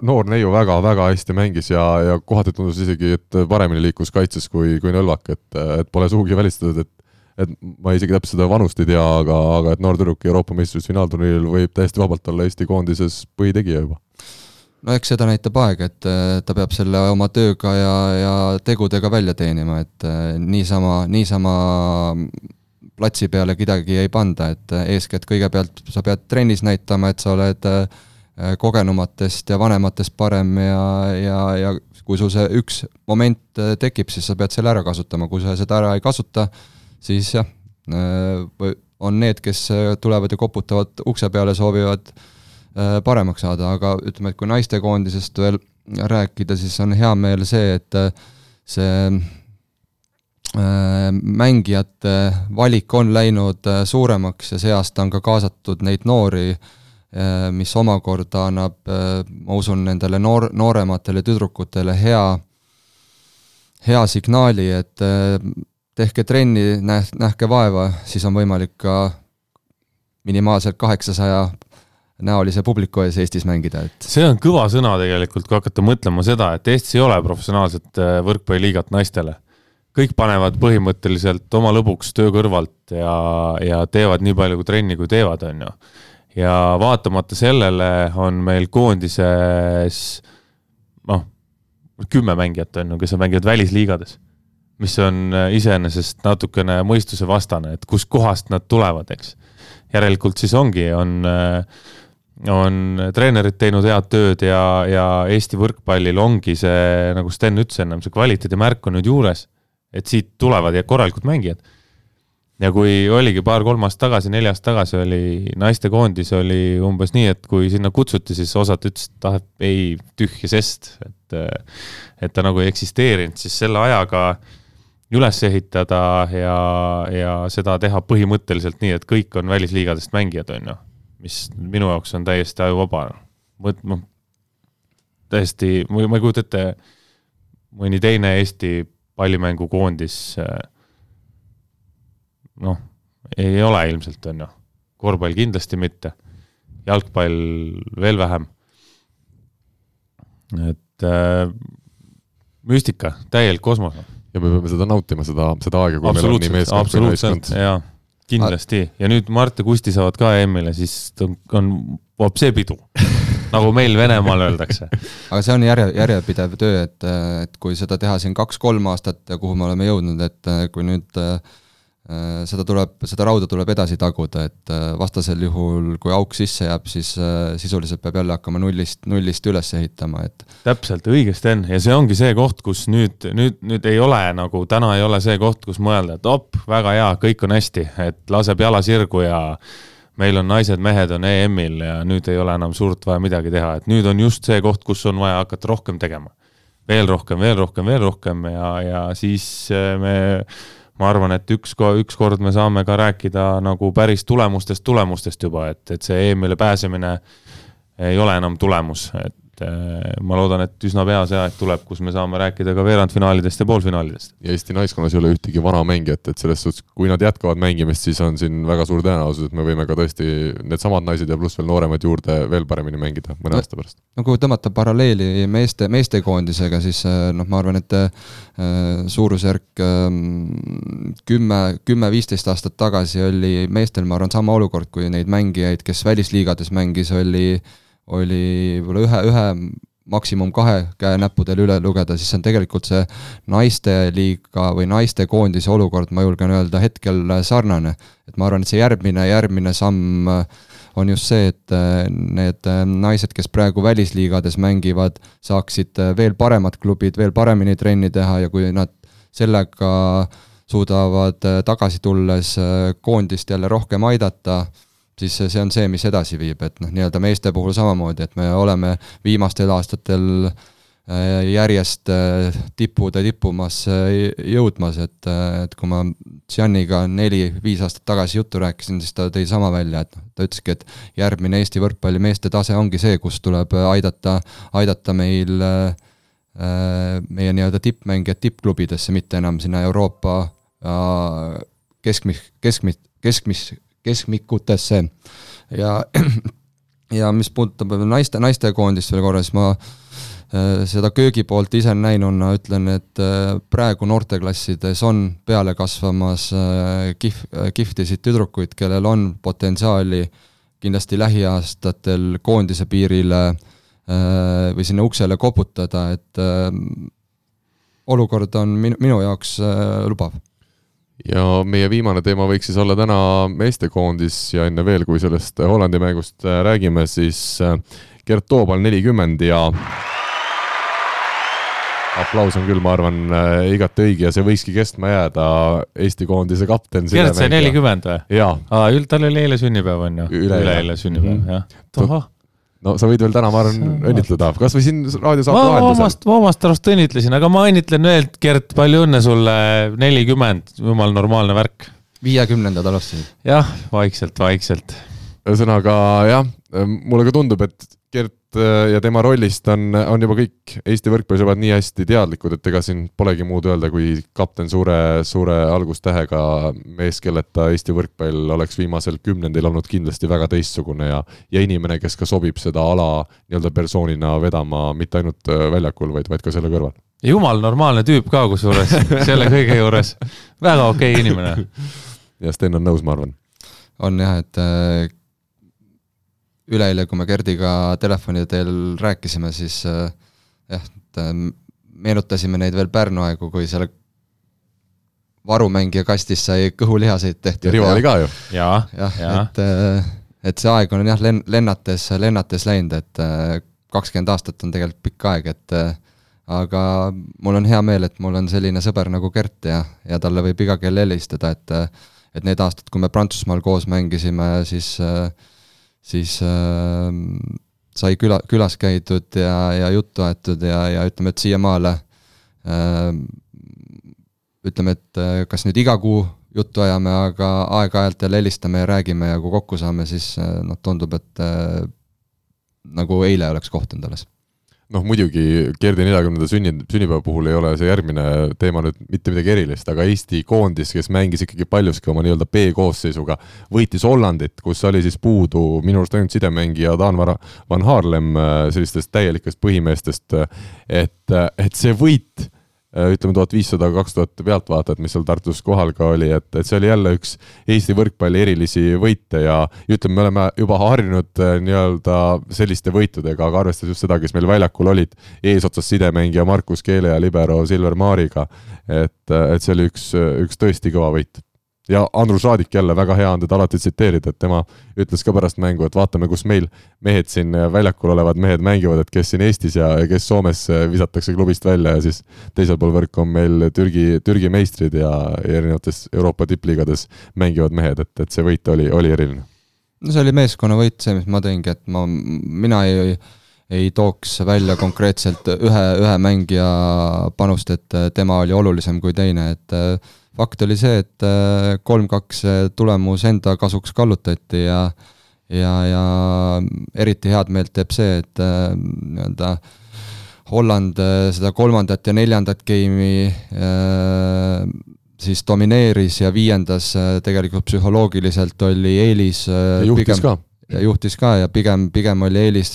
noor neiu väga-väga hästi mängis ja, ja kohati tundus isegi, et paremini liikus kaitses kui, kui Nõlvak, et, et pole sugugi välistatud, et et ma isegi täpselt seda vanust ei tea, aga, aga et noor tüdruk Euroopa meistrivõistlusfinaalturniiril võib täiesti vabalt olla Eesti koondises põhitegija juba. no eks seda näitab aeg, et ta peab selle oma tööga ja, ja tegudega välja teenima, et äh, niisama, niisama platsi peale kedagi ei panda, et äh, eeskätt kõigepealt sa pead trennis näitama, et sa oled äh, kogenumatest ja vanematest parem ja, ja, ja kui sul see üks moment tekib, siis sa pead selle ära kasutama, kui sa seda ära ei kasuta, siis jah, äh, on need, kes äh, tulevad ja koputavad ukse peale, soovivad äh, paremaks saada, aga ütleme, et kui naistekoondisest veel rääkida, siis on hea meel see, et see mängijate valik on läinud suuremaks ja see aasta on ka kaasatud neid noori, mis omakorda annab, ma usun, nendele noor, noorematele tüdrukutele hea hea signaali, et tehke trenni, näh-, nähke vaeva, siis on võimalik ka minimaalselt kaheksasaja näolise publiku ees Eestis mängida, et see on kõva sõna tegelikult, kui hakata mõtlema seda, et Eestis ei ole professionaalset äh, võrkpalliliigat naistele. kõik panevad põhimõtteliselt oma lõbuks töö kõrvalt ja, ja teevad nii palju kui trenni, kui teevad, on ju. ja vaatamata sellele on meil koondises noh, kümme mängijat on ju, kes mängivad välisliigades mis on äh, iseenesest natukene mõistusevastane, et kuskohast nad tulevad, eks. järelikult siis ongi, on äh, on treenerid teinud head tööd ja, ja Eesti võrkpallil ongi see, nagu Sten ütles ennem, see kvaliteedimärk on nüüd juures. et siit tulevad korralikud mängijad. ja kui oligi paar-kolm aastat tagasi, neli aastat tagasi oli naistekoondis oli umbes nii, et kui sinna kutsuti, siis osad ütlesid, et ah, ei, tühja sest, et, et ta nagu ei eksisteerinud, siis selle ajaga üles ehitada ja, ja seda teha põhimõtteliselt nii, et kõik on välisliigadest mängijad, on ju mis minu jaoks on täiesti ajuvaba. noh, täiesti, ma ei kujuta ette, mõni teine Eesti pallimängukoondis noh, ei ole ilmselt, on ju. korvpall kindlasti mitte, jalgpall veel vähem. et äh, müstika, täielik kosmos. Ja me peame seda nautima, seda, seda aega, kui meil on nii meeskond kui naiskond. jaa kindlasti ja nüüd Mart ja Kusti saavad ka EM-ile, siis on, on, vot see pidu nagu meil Venemaal öeldakse. aga see on järje, järjepidev töö, et, et kui seda teha siin kaks-kolm aastat ja kuhu me oleme jõudnud, et kui nüüd Äh, seda tuleb, seda rauda tuleb edasi taguda, et äh, vastasel juhul, kui auk sisse jääb, siis äh, sisuliselt peab jälle hakkama nullist, nullist üles ehitama, et. täpselt, õigesti on ja see ongi see koht, kus nüüd, nüüd, nüüd ei ole nagu, täna ei ole see koht, kus mõelda, et op, väga hea, kõik on hästi, et laseb jala sirgu ja meil on naised-mehed on EM-il ja nüüd ei ole enam suurt vaja midagi teha, et nüüd on just see koht, kus on vaja hakata rohkem tegema. veel rohkem, veel rohkem, veel rohkem ja, ja siis me ma arvan, et üks, ükskord me saame ka rääkida nagu päris tulemustest, tulemustest juba, et, et see EM-ile pääsemine ei ole enam tulemus, et et äh, ma loodan, et üsna pea see aeg tuleb, kus me saame rääkida ka veerandfinaalidest ja poolfinaalidest. ja Eesti naiskonnas ei ole ühtegi vana mängijat, et selles suhtes, kui nad jätkavad mängimist, siis on siin väga suur tõenäosus, et me võime ka tõesti needsamad naised ja pluss veel nooremad juurde veel paremini mängida mõne no, aasta pärast. no kui tõmmata paralleeli meeste, meestekoondisega, siis äh, noh, ma arvan, et äh, suurusjärk ähm, kümme, kümme-viisteist aastat tagasi oli meestel, ma arvan, sama olukord, kui neid mängijaid, kes välisliigades mängis, oli oli võib-olla ühe, ühe maksimum kahe käe näppudel üle lugeda, siis on tegelikult see naisteliiga või naistekoondise olukord, ma julgen öelda, hetkel sarnane. et ma arvan, et see järgmine, järgmine samm on just see, et need naised, kes praegu välisliigades mängivad, saaksid veel paremad klubid veel paremini trenni teha ja kui nad sellega suudavad tagasi tulles koondist jälle rohkem aidata, siis see on see, mis edasi viib, et noh, nii-öelda meeste puhul samamoodi, et me oleme viimastel aastatel äh, järjest äh, tippude tippumasse jõudmas, et, äh, et kui ma Gianniga neli-viis aastat tagasi juttu rääkisin, siis ta tõi sama välja, et noh, ta ütleski, et järgmine Eesti võrkpalli meeste tase ongi see, kus tuleb aidata, aidata meil meie nii-öelda tippmängijad tippklubidesse, mitte enam sinna Euroopa keskmis, keskmis, keskmis, keskmikutesse. Ja ja mis puudutab naiste, naistekoondist veel korra, siis ma äh, seda köögipoolt ise näinuna ütlen, et äh, praegu noorteklassides on peale kasvamas äh, kihv, kihvtisid tüdrukuid, kellel on potentsiaali kindlasti lähiaastatel koondise piirile või sinna uksele koputada, et olukord on minu, minu jaoks lubav ja meie viimane teema võiks siis olla täna meestekoondis ja enne veel, kui sellest Hollandi mängust äh, räägime, siis äh, Gert Toobal nelikümmend ja aplaus on küll, ma arvan, äh, igati õige ja see võikski kestma jääda, Eesti koondise kapten. Gert sai nelikümmend või? jaa. aa, tal oli eile sünnipäev, on ju? üleeile üle sünnipäev -hmm. jah. tohoh no sa võid veel täna, ma arvan, õnnitleda, kas või siin raadiosaate vahendusel. omast, ma omast arust õnnitlesin, aga ma õnnitlen veel, Gert, palju õnne sulle, nelikümmend, jumal normaalne värk. viiekümnendad alustasid? jah, vaikselt, vaikselt. ühesõnaga jah, mulle ka tundub, et Gert äh, ja tema rollist on, on juba kõik Eesti võrkpallisõbrad nii hästi teadlikud, et ega siin polegi muud öelda, kui kapten suure, suure algustähega mees, kelleta Eesti võrkpall oleks viimasel kümnendil olnud kindlasti väga teistsugune ja ja inimene, kes ka sobib seda ala nii-öelda persoonina vedama mitte ainult äh, väljakul, vaid, vaid ka selle kõrval. jumal normaalne tüüp ka kusjuures selle kõige juures, väga okei okay inimene. ja Sten on nõus, ma arvan. on jah, et äh, üleeile, kui me Gerdiga telefoni teel rääkisime, siis äh, jah, et äh, meenutasime neid veel Pärnu aegu, kui seal varumängija kastis sai kõhulihaseid tehtud. ja Rivo oli ka ju. jah ja, ja., et, äh, et see aeg on jah, len-, lennates, lennates läinud, et kakskümmend aastat on tegelikult pikk aeg, et aga mul on hea meel, et mul on selline sõber nagu Gert ja, ja talle võib iga kell helistada, et et need aastad, kui me Prantsusmaal koos mängisime, siis äh, siis äh, sai küla, külas käidud ja, ja juttu aetud ja, ja ütleme, et siiamaale äh, ütleme, et äh, kas nüüd iga kuu juttu ajame, aga aeg-ajalt jälle helistame ja räägime ja kui kokku saame, siis äh, noh, tundub, et äh, nagu eile oleks kohtunud alles noh, muidugi Gerdi neljakümnenda sünni, sünnipäeva puhul ei ole see järgmine teema nüüd mitte midagi erilist, aga Eesti koondis, kes mängis ikkagi paljuski oma nii-öelda B-koosseisuga, võitis Hollandit, kus oli siis puudu minu arust ainult sidemängija Dan Van Haarlem äh, sellistest täielikest põhimeestest, et, et see võit Äh, ütleme, tuhat viissada, kaks tuhat pealtvaatajat, mis seal Tartus kohal ka oli, et, et see oli jälle üks Eesti võrkpalli erilisi võite ja ütleme, me oleme juba harjunud äh, nii-öelda selliste võitudega, aga arvestades just seda, kes meil väljakul olid, eesotsas sidemängija Markus Keele ja libero Silver Maariga, et, et see oli üks, üks tõesti kõva võit ja Andrus Raadik jälle väga hea on teda alati tsiteerida, et tema ütles ka pärast mängu, et vaatame, kus meil mehed siin väljakul olevad mehed mängivad, et kes siin Eestis ja kes Soomes visatakse klubist välja ja siis teisel pool võrku on meil Türgi, Türgi meistrid ja erinevates Euroopa tippliigades mängivad mehed, et, et see võit oli, oli eriline. no see oli meeskonnavõit, see, mis ma tõingi, et ma, mina ei ei tooks välja konkreetselt ühe, ühe mängija panust, et tema oli olulisem kui teine, et fakt oli see, et äh, kolm-kaks äh, tulemus enda kasuks kallutati ja ja, ja eriti head meelt teeb see, et äh, nii-öelda Holland seda kolmandat ja neljandat game'i siis domineeris ja viiendas tegelikult psühholoogiliselt oli eelis. juhtis pigem, ka. Ja juhtis ka ja pigem, pigem oli eelis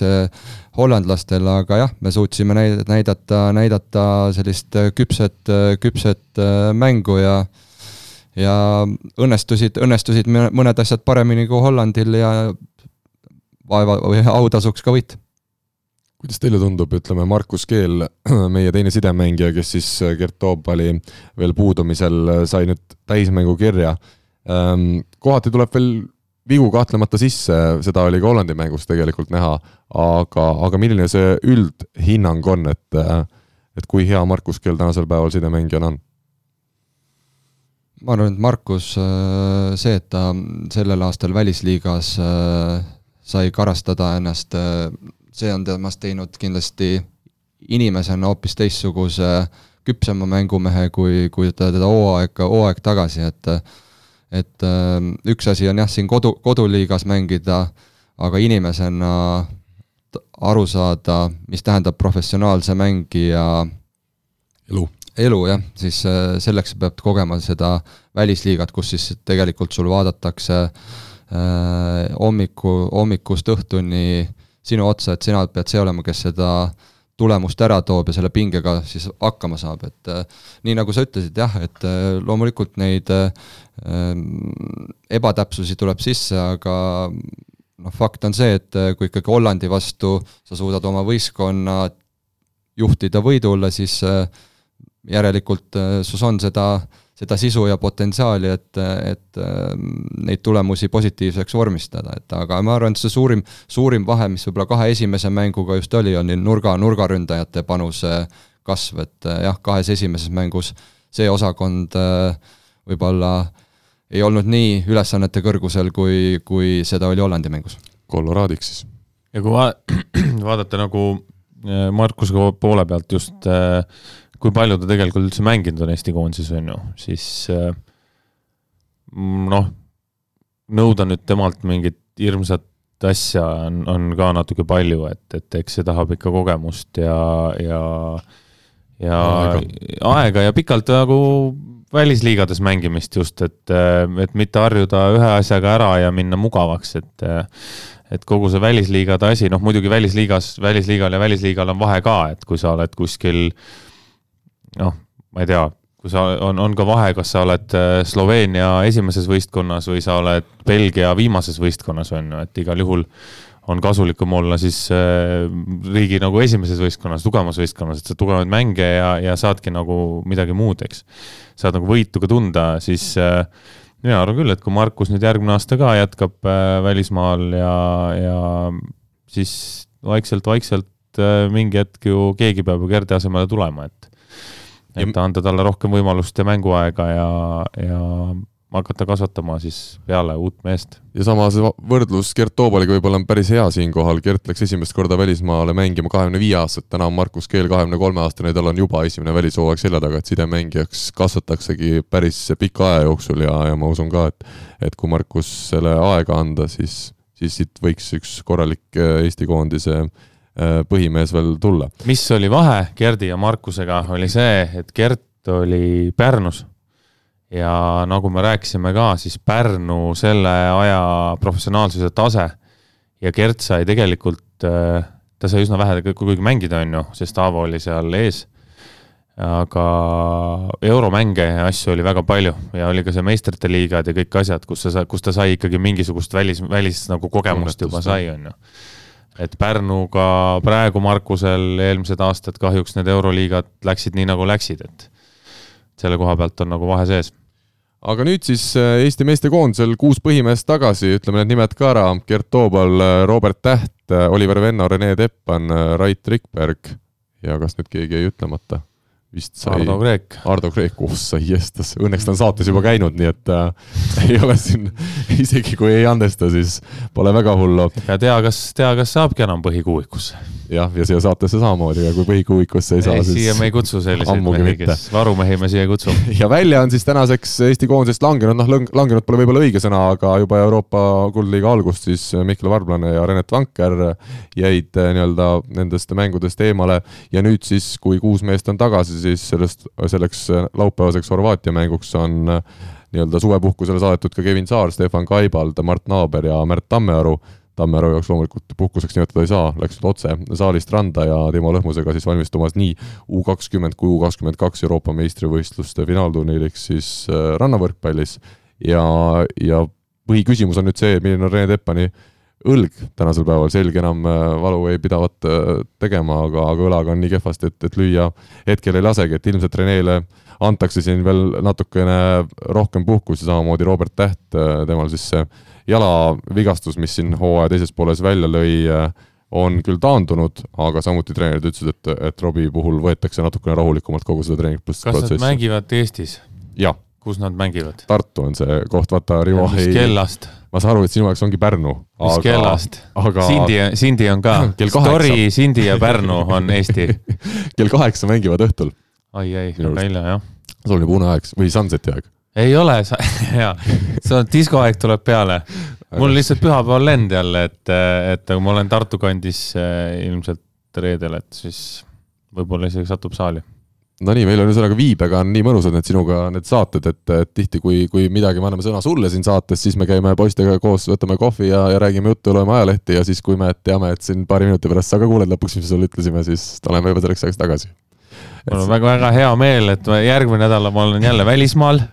hollandlastel, aga jah, me suutsime näidata, näidata sellist küpset, küpset äh, mängu ja ja õnnestusid, õnnestusid mõned asjad paremini kui Hollandil ja vaeva või autasuks ka võit kuidas teile tundub, ütleme, Markus Keel, meie teine sidemängija, kes siis Gert Toobali veel puudumisel sai nüüd täismängu kirja. Ähm, kohati tuleb veel vigu kahtlemata sisse, seda oli ka Hollandi mängus tegelikult näha, aga, aga milline see üldhinnang on, et, et kui hea Markus Kell tänasel päeval sidemängijana on? ma arvan, et Markus, see, et ta sellel aastal Välisliigas sai karastada ennast, see on temast teinud kindlasti inimesena hoopis teistsuguse küpsema mängumehe, kui, kui ta teda hooaeg, hooaeg tagasi, et et ähm, üks asi on jah, siin kodu, koduliigas mängida, aga inimesena aru saada, mis tähendab professionaalse mängija elu, elu jah, siis äh, selleks peab kogema seda välisliigat, kus siis tegelikult sul vaadatakse äh, hommiku, hommikust õhtuni sinu otsa, et sina pead see olema, kes seda äh, tulemust ära toob ja selle pingega siis hakkama saab, et äh, nii nagu sa ütlesid jah, et äh, loomulikult neid äh, ebatäpsusi tuleb sisse, aga noh, fakt on see, et kui ikkagi Hollandi vastu sa suudad oma võistkonna juhtida võidule, siis järelikult sus on seda äh, seda sisu ja potentsiaali, et, et ähm, neid tulemusi positiivseks vormistada, et aga ma arvan, et see suurim, suurim vahe, mis võib-olla kahe esimese mänguga just oli, on nurga, nurgaründajate panuse kasv, et äh, jah, kahes esimeses mängus see osakond äh, võib-olla ei olnud nii ülesannete kõrgusel, kui, kui seda oli Hollandi mängus. Colorado'iks siis. ja kui va vaadata nagu äh, Markuse poole pealt just äh, kui palju ta tegelikult üldse mänginud on Eesti koondises, on ju, siis äh, noh, nõuda nüüd temalt mingit hirmsat asja on, on ka natuke palju, et, et eks see tahab ikka kogemust ja, ja ja aega, aega ja pikalt nagu välisliigades mängimist just, et, et mitte harjuda ühe asjaga ära ja minna mugavaks, et et kogu see välisliigade asi, noh muidugi välisliigas, välisliigal ja välisliigal on vahe ka, et kui sa oled kuskil noh, ma ei tea, kui sa, on, on ka vahe, kas sa oled äh, Sloveenia esimeses võistkonnas või sa oled Belgia viimases võistkonnas, on ju, et igal juhul on kasulikum olla siis äh, riigi nagu esimeses võistkonnas, tugevamas võistkonnas, et sa tugevaid mänge ja, ja saadki nagu midagi muud, eks. saad nagu võitu ka tunda, siis äh, mina arvan küll, et kui Markus nüüd järgmine aasta ka jätkab äh, välismaal ja, ja siis vaikselt-vaikselt mingi hetk ju keegi peab ju Gerdi asemele tulema, et et anda talle rohkem võimalust ja mänguaega ja, ja hakata kasvatama siis peale uut meest. ja samas võrdlus Gert Toobaliga võib-olla on päris hea siinkohal, Gert läks esimest korda välismaale mängima kahekümne viie aastaselt, täna on Markus Keel kahekümne kolme aastane ja tal on juba esimene välishooaeg selja taga, et sidemängijaks kasvataksegi päris pika aja jooksul ja, ja ma usun ka, et et kui Markusele aega anda, siis, siis siit võiks üks korralik äh, Eesti koondise äh, põhimees veel tulla. mis oli vahe Gerdi ja Markusega, oli see, et Gert oli Pärnus ja nagu me rääkisime ka, siis Pärnu selle aja professionaalsuse tase ja Gert sai tegelikult, äh, ta sai üsna vähe kuigi mängida, on ju, sest Aavo oli seal ees. aga euromänge ja asju oli väga palju ja oli ka see meistrite liigad ja kõik asjad, kus sa, kus ta sai ikkagi mingisugust välis, välist nagu kogemust Tunnetust, juba sai, on ju et Pärnuga praegu Markusel eelmised aastad kahjuks need euroliigad läksid nii nagu läksid, et selle koha pealt on nagu vahe sees. Aga nüüd siis äh, Eesti meestekoondisel kuus põhimeest tagasi, ütleme need nimed ka ära, Gert Toobal, äh, Robert Täht, äh, Oliver Venno, Rene Teppan, Rait Rikberg. Ja kas nüüd keegi jäi ütlemata? Vist sai Ardo Kreek. Ardo Kreek, oh sa jestas, õnneks ta on saates juba käinud, nii et äh, ei ole siin, isegi kui ei andesta, siis pole väga hullu. ja tea, kas, tea, kas saabki enam põhikuuikusse jah, ja siia saatesse samamoodi, aga kui põhikuuikusse ei saa, siis siia me ei kutsu selliseid mehi, kes, varumehi me siia ei kutsu. ja välja on siis tänaseks Eesti koondisest langenud, noh, langenud pole võib-olla õige sõna, aga juba Euroopa kuldliiga algust siis Mihkel Varblane ja Renet Vanker jäid eh, nii-öelda nendest mängudest eemale. Ja nüüd siis, kui kuus meest on tagasi, siis sellest, selleks laupäevaseks Horvaatia mänguks on eh, nii-öelda suvepuhkusele saadetud ka Kevin Saar, Stefan Kaibald, Mart Naaber ja Märt Tammearu Tammearu jaoks loomulikult puhkuseks nimetada ei saa, läks otse saalist randa ja Timo Lõhmusega siis valmistumas nii U kakskümmend kui U kakskümmend kaks Euroopa meistrivõistluste finaalturniiriks siis äh, rannavõrkpallis. Ja, ja põhiküsimus on nüüd see, milline on Rene Teppani õlg tänasel päeval, selg enam äh, valu ei pidavat äh, tegema, aga, aga õlaga on nii kehvasti, et, et lüüa hetkel ei lasegi, et ilmselt Renele antakse siin veel natukene rohkem puhkusi, samamoodi Robert Täht, temal siis see jalavigastus, mis siin hooaja teises pooles välja lõi, on küll taandunud, aga samuti treenerid ütlesid, et, et Robbie puhul võetakse natukene rahulikumalt kogu seda treeningprotsessi. kas nad mängivad Eestis? kus nad mängivad? Tartu on see koht, vaata Rivo mis ei kellast? Ma saan aru, et sinu jaoks ongi Pärnu. mis aga, kellast aga...? Sindi, Sindi on ka Story, Sindi ja Pärnu on Eesti kell kaheksa mängivad õhtul. ai, ai, väga hilja, jah. sul on juba uneaeg või Sunseti aeg ei ole, jaa, see on diskoaeg tuleb peale. mul lihtsalt pühapäeval lend jälle, et, et ma olen Tartu kandis eh, ilmselt reedel, et siis võib-olla isegi satub saali. Nonii, meil on ühesõnaga Viibega on nii mõnusad need sinuga need saated, et, tihti, kui, kui midagi, me anname sõna sulle siin saates, siis me käime poistega koos, võtame kohvi ja, ja räägime juttu, loeme ajalehti ja siis, kui me teame, et siin paari minuti pärast sa ka kuuled lõpuks, mis me sulle ütlesime, siis oleme juba selleks ajaks tagasi. mul on väga-väga hea meel, et järgmine nädal ma olen jälle välismaal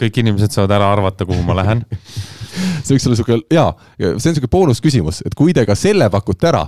kõik inimesed saavad ära arvata, kuhu ma lähen see võiks olla sihuke, jaa, see on sihuke boonusküsimus, et kui te ka selle pakute ära,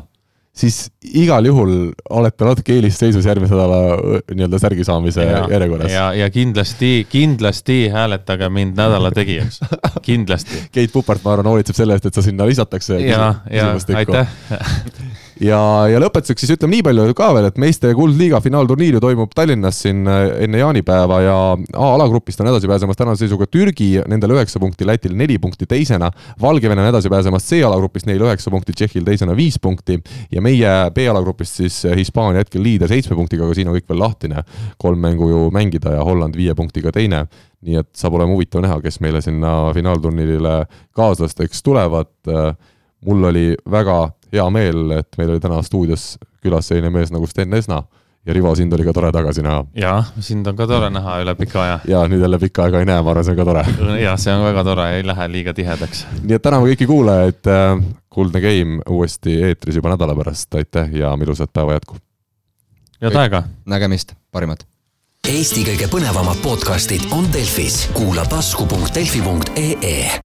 siis igal juhul olete natuke eelisseisus järgmise nädala nii-öelda särgi saamise ja, järjekorras. ja, ja kindlasti, kindlasti hääletage mind nädala tegijaks, kindlasti. Keit Pupart, ma arvan, hoolitseb selle eest, et sa sinna lisatakse. ja, ja aitäh ja, ja lõpetuseks siis ütleme nii palju ka veel, et meeste kuldliiga finaalturniir ju toimub Tallinnas siin äh, enne jaanipäeva ja A-alagrupist on edasi pääsemas tänase seisuga Türgi, nendel üheksa punkti, Lätil neli punkti teisena. Valgevene on edasi pääsemas C-alagrupist, neil üheksa punkti, Tšehhil teisena viis punkti ja meie B-alagrupist siis äh, Hispaania hetkel liider seitsme punktiga, aga siin on kõik veel lahtine. kolm mängu ju mängida ja Holland viie punktiga teine nii et saab olema huvitav näha, kes meile sinna finaalturniirile kaaslasteks tulevad mul oli väga hea meel, et meil oli täna stuudios külas selline mees nagu Sten Esna ja Rivo, sind oli ka tore tagasi näha. jaa, sind on ka tore näha üle pika aja. ja nüüd jälle pikka aega ei näe, ma arvan, see on ka tore. jah, see on väga tore, ei lähe liiga tihedaks. nii et täname kõiki kuulajaid, Kuldne Game uuesti eetris juba nädala pärast, aitäh ja ilusat päeva jätku! head aega! nägemist, parimat! Eesti kõige põnevamad podcastid on Delfis, kuula tasku.delfi.ee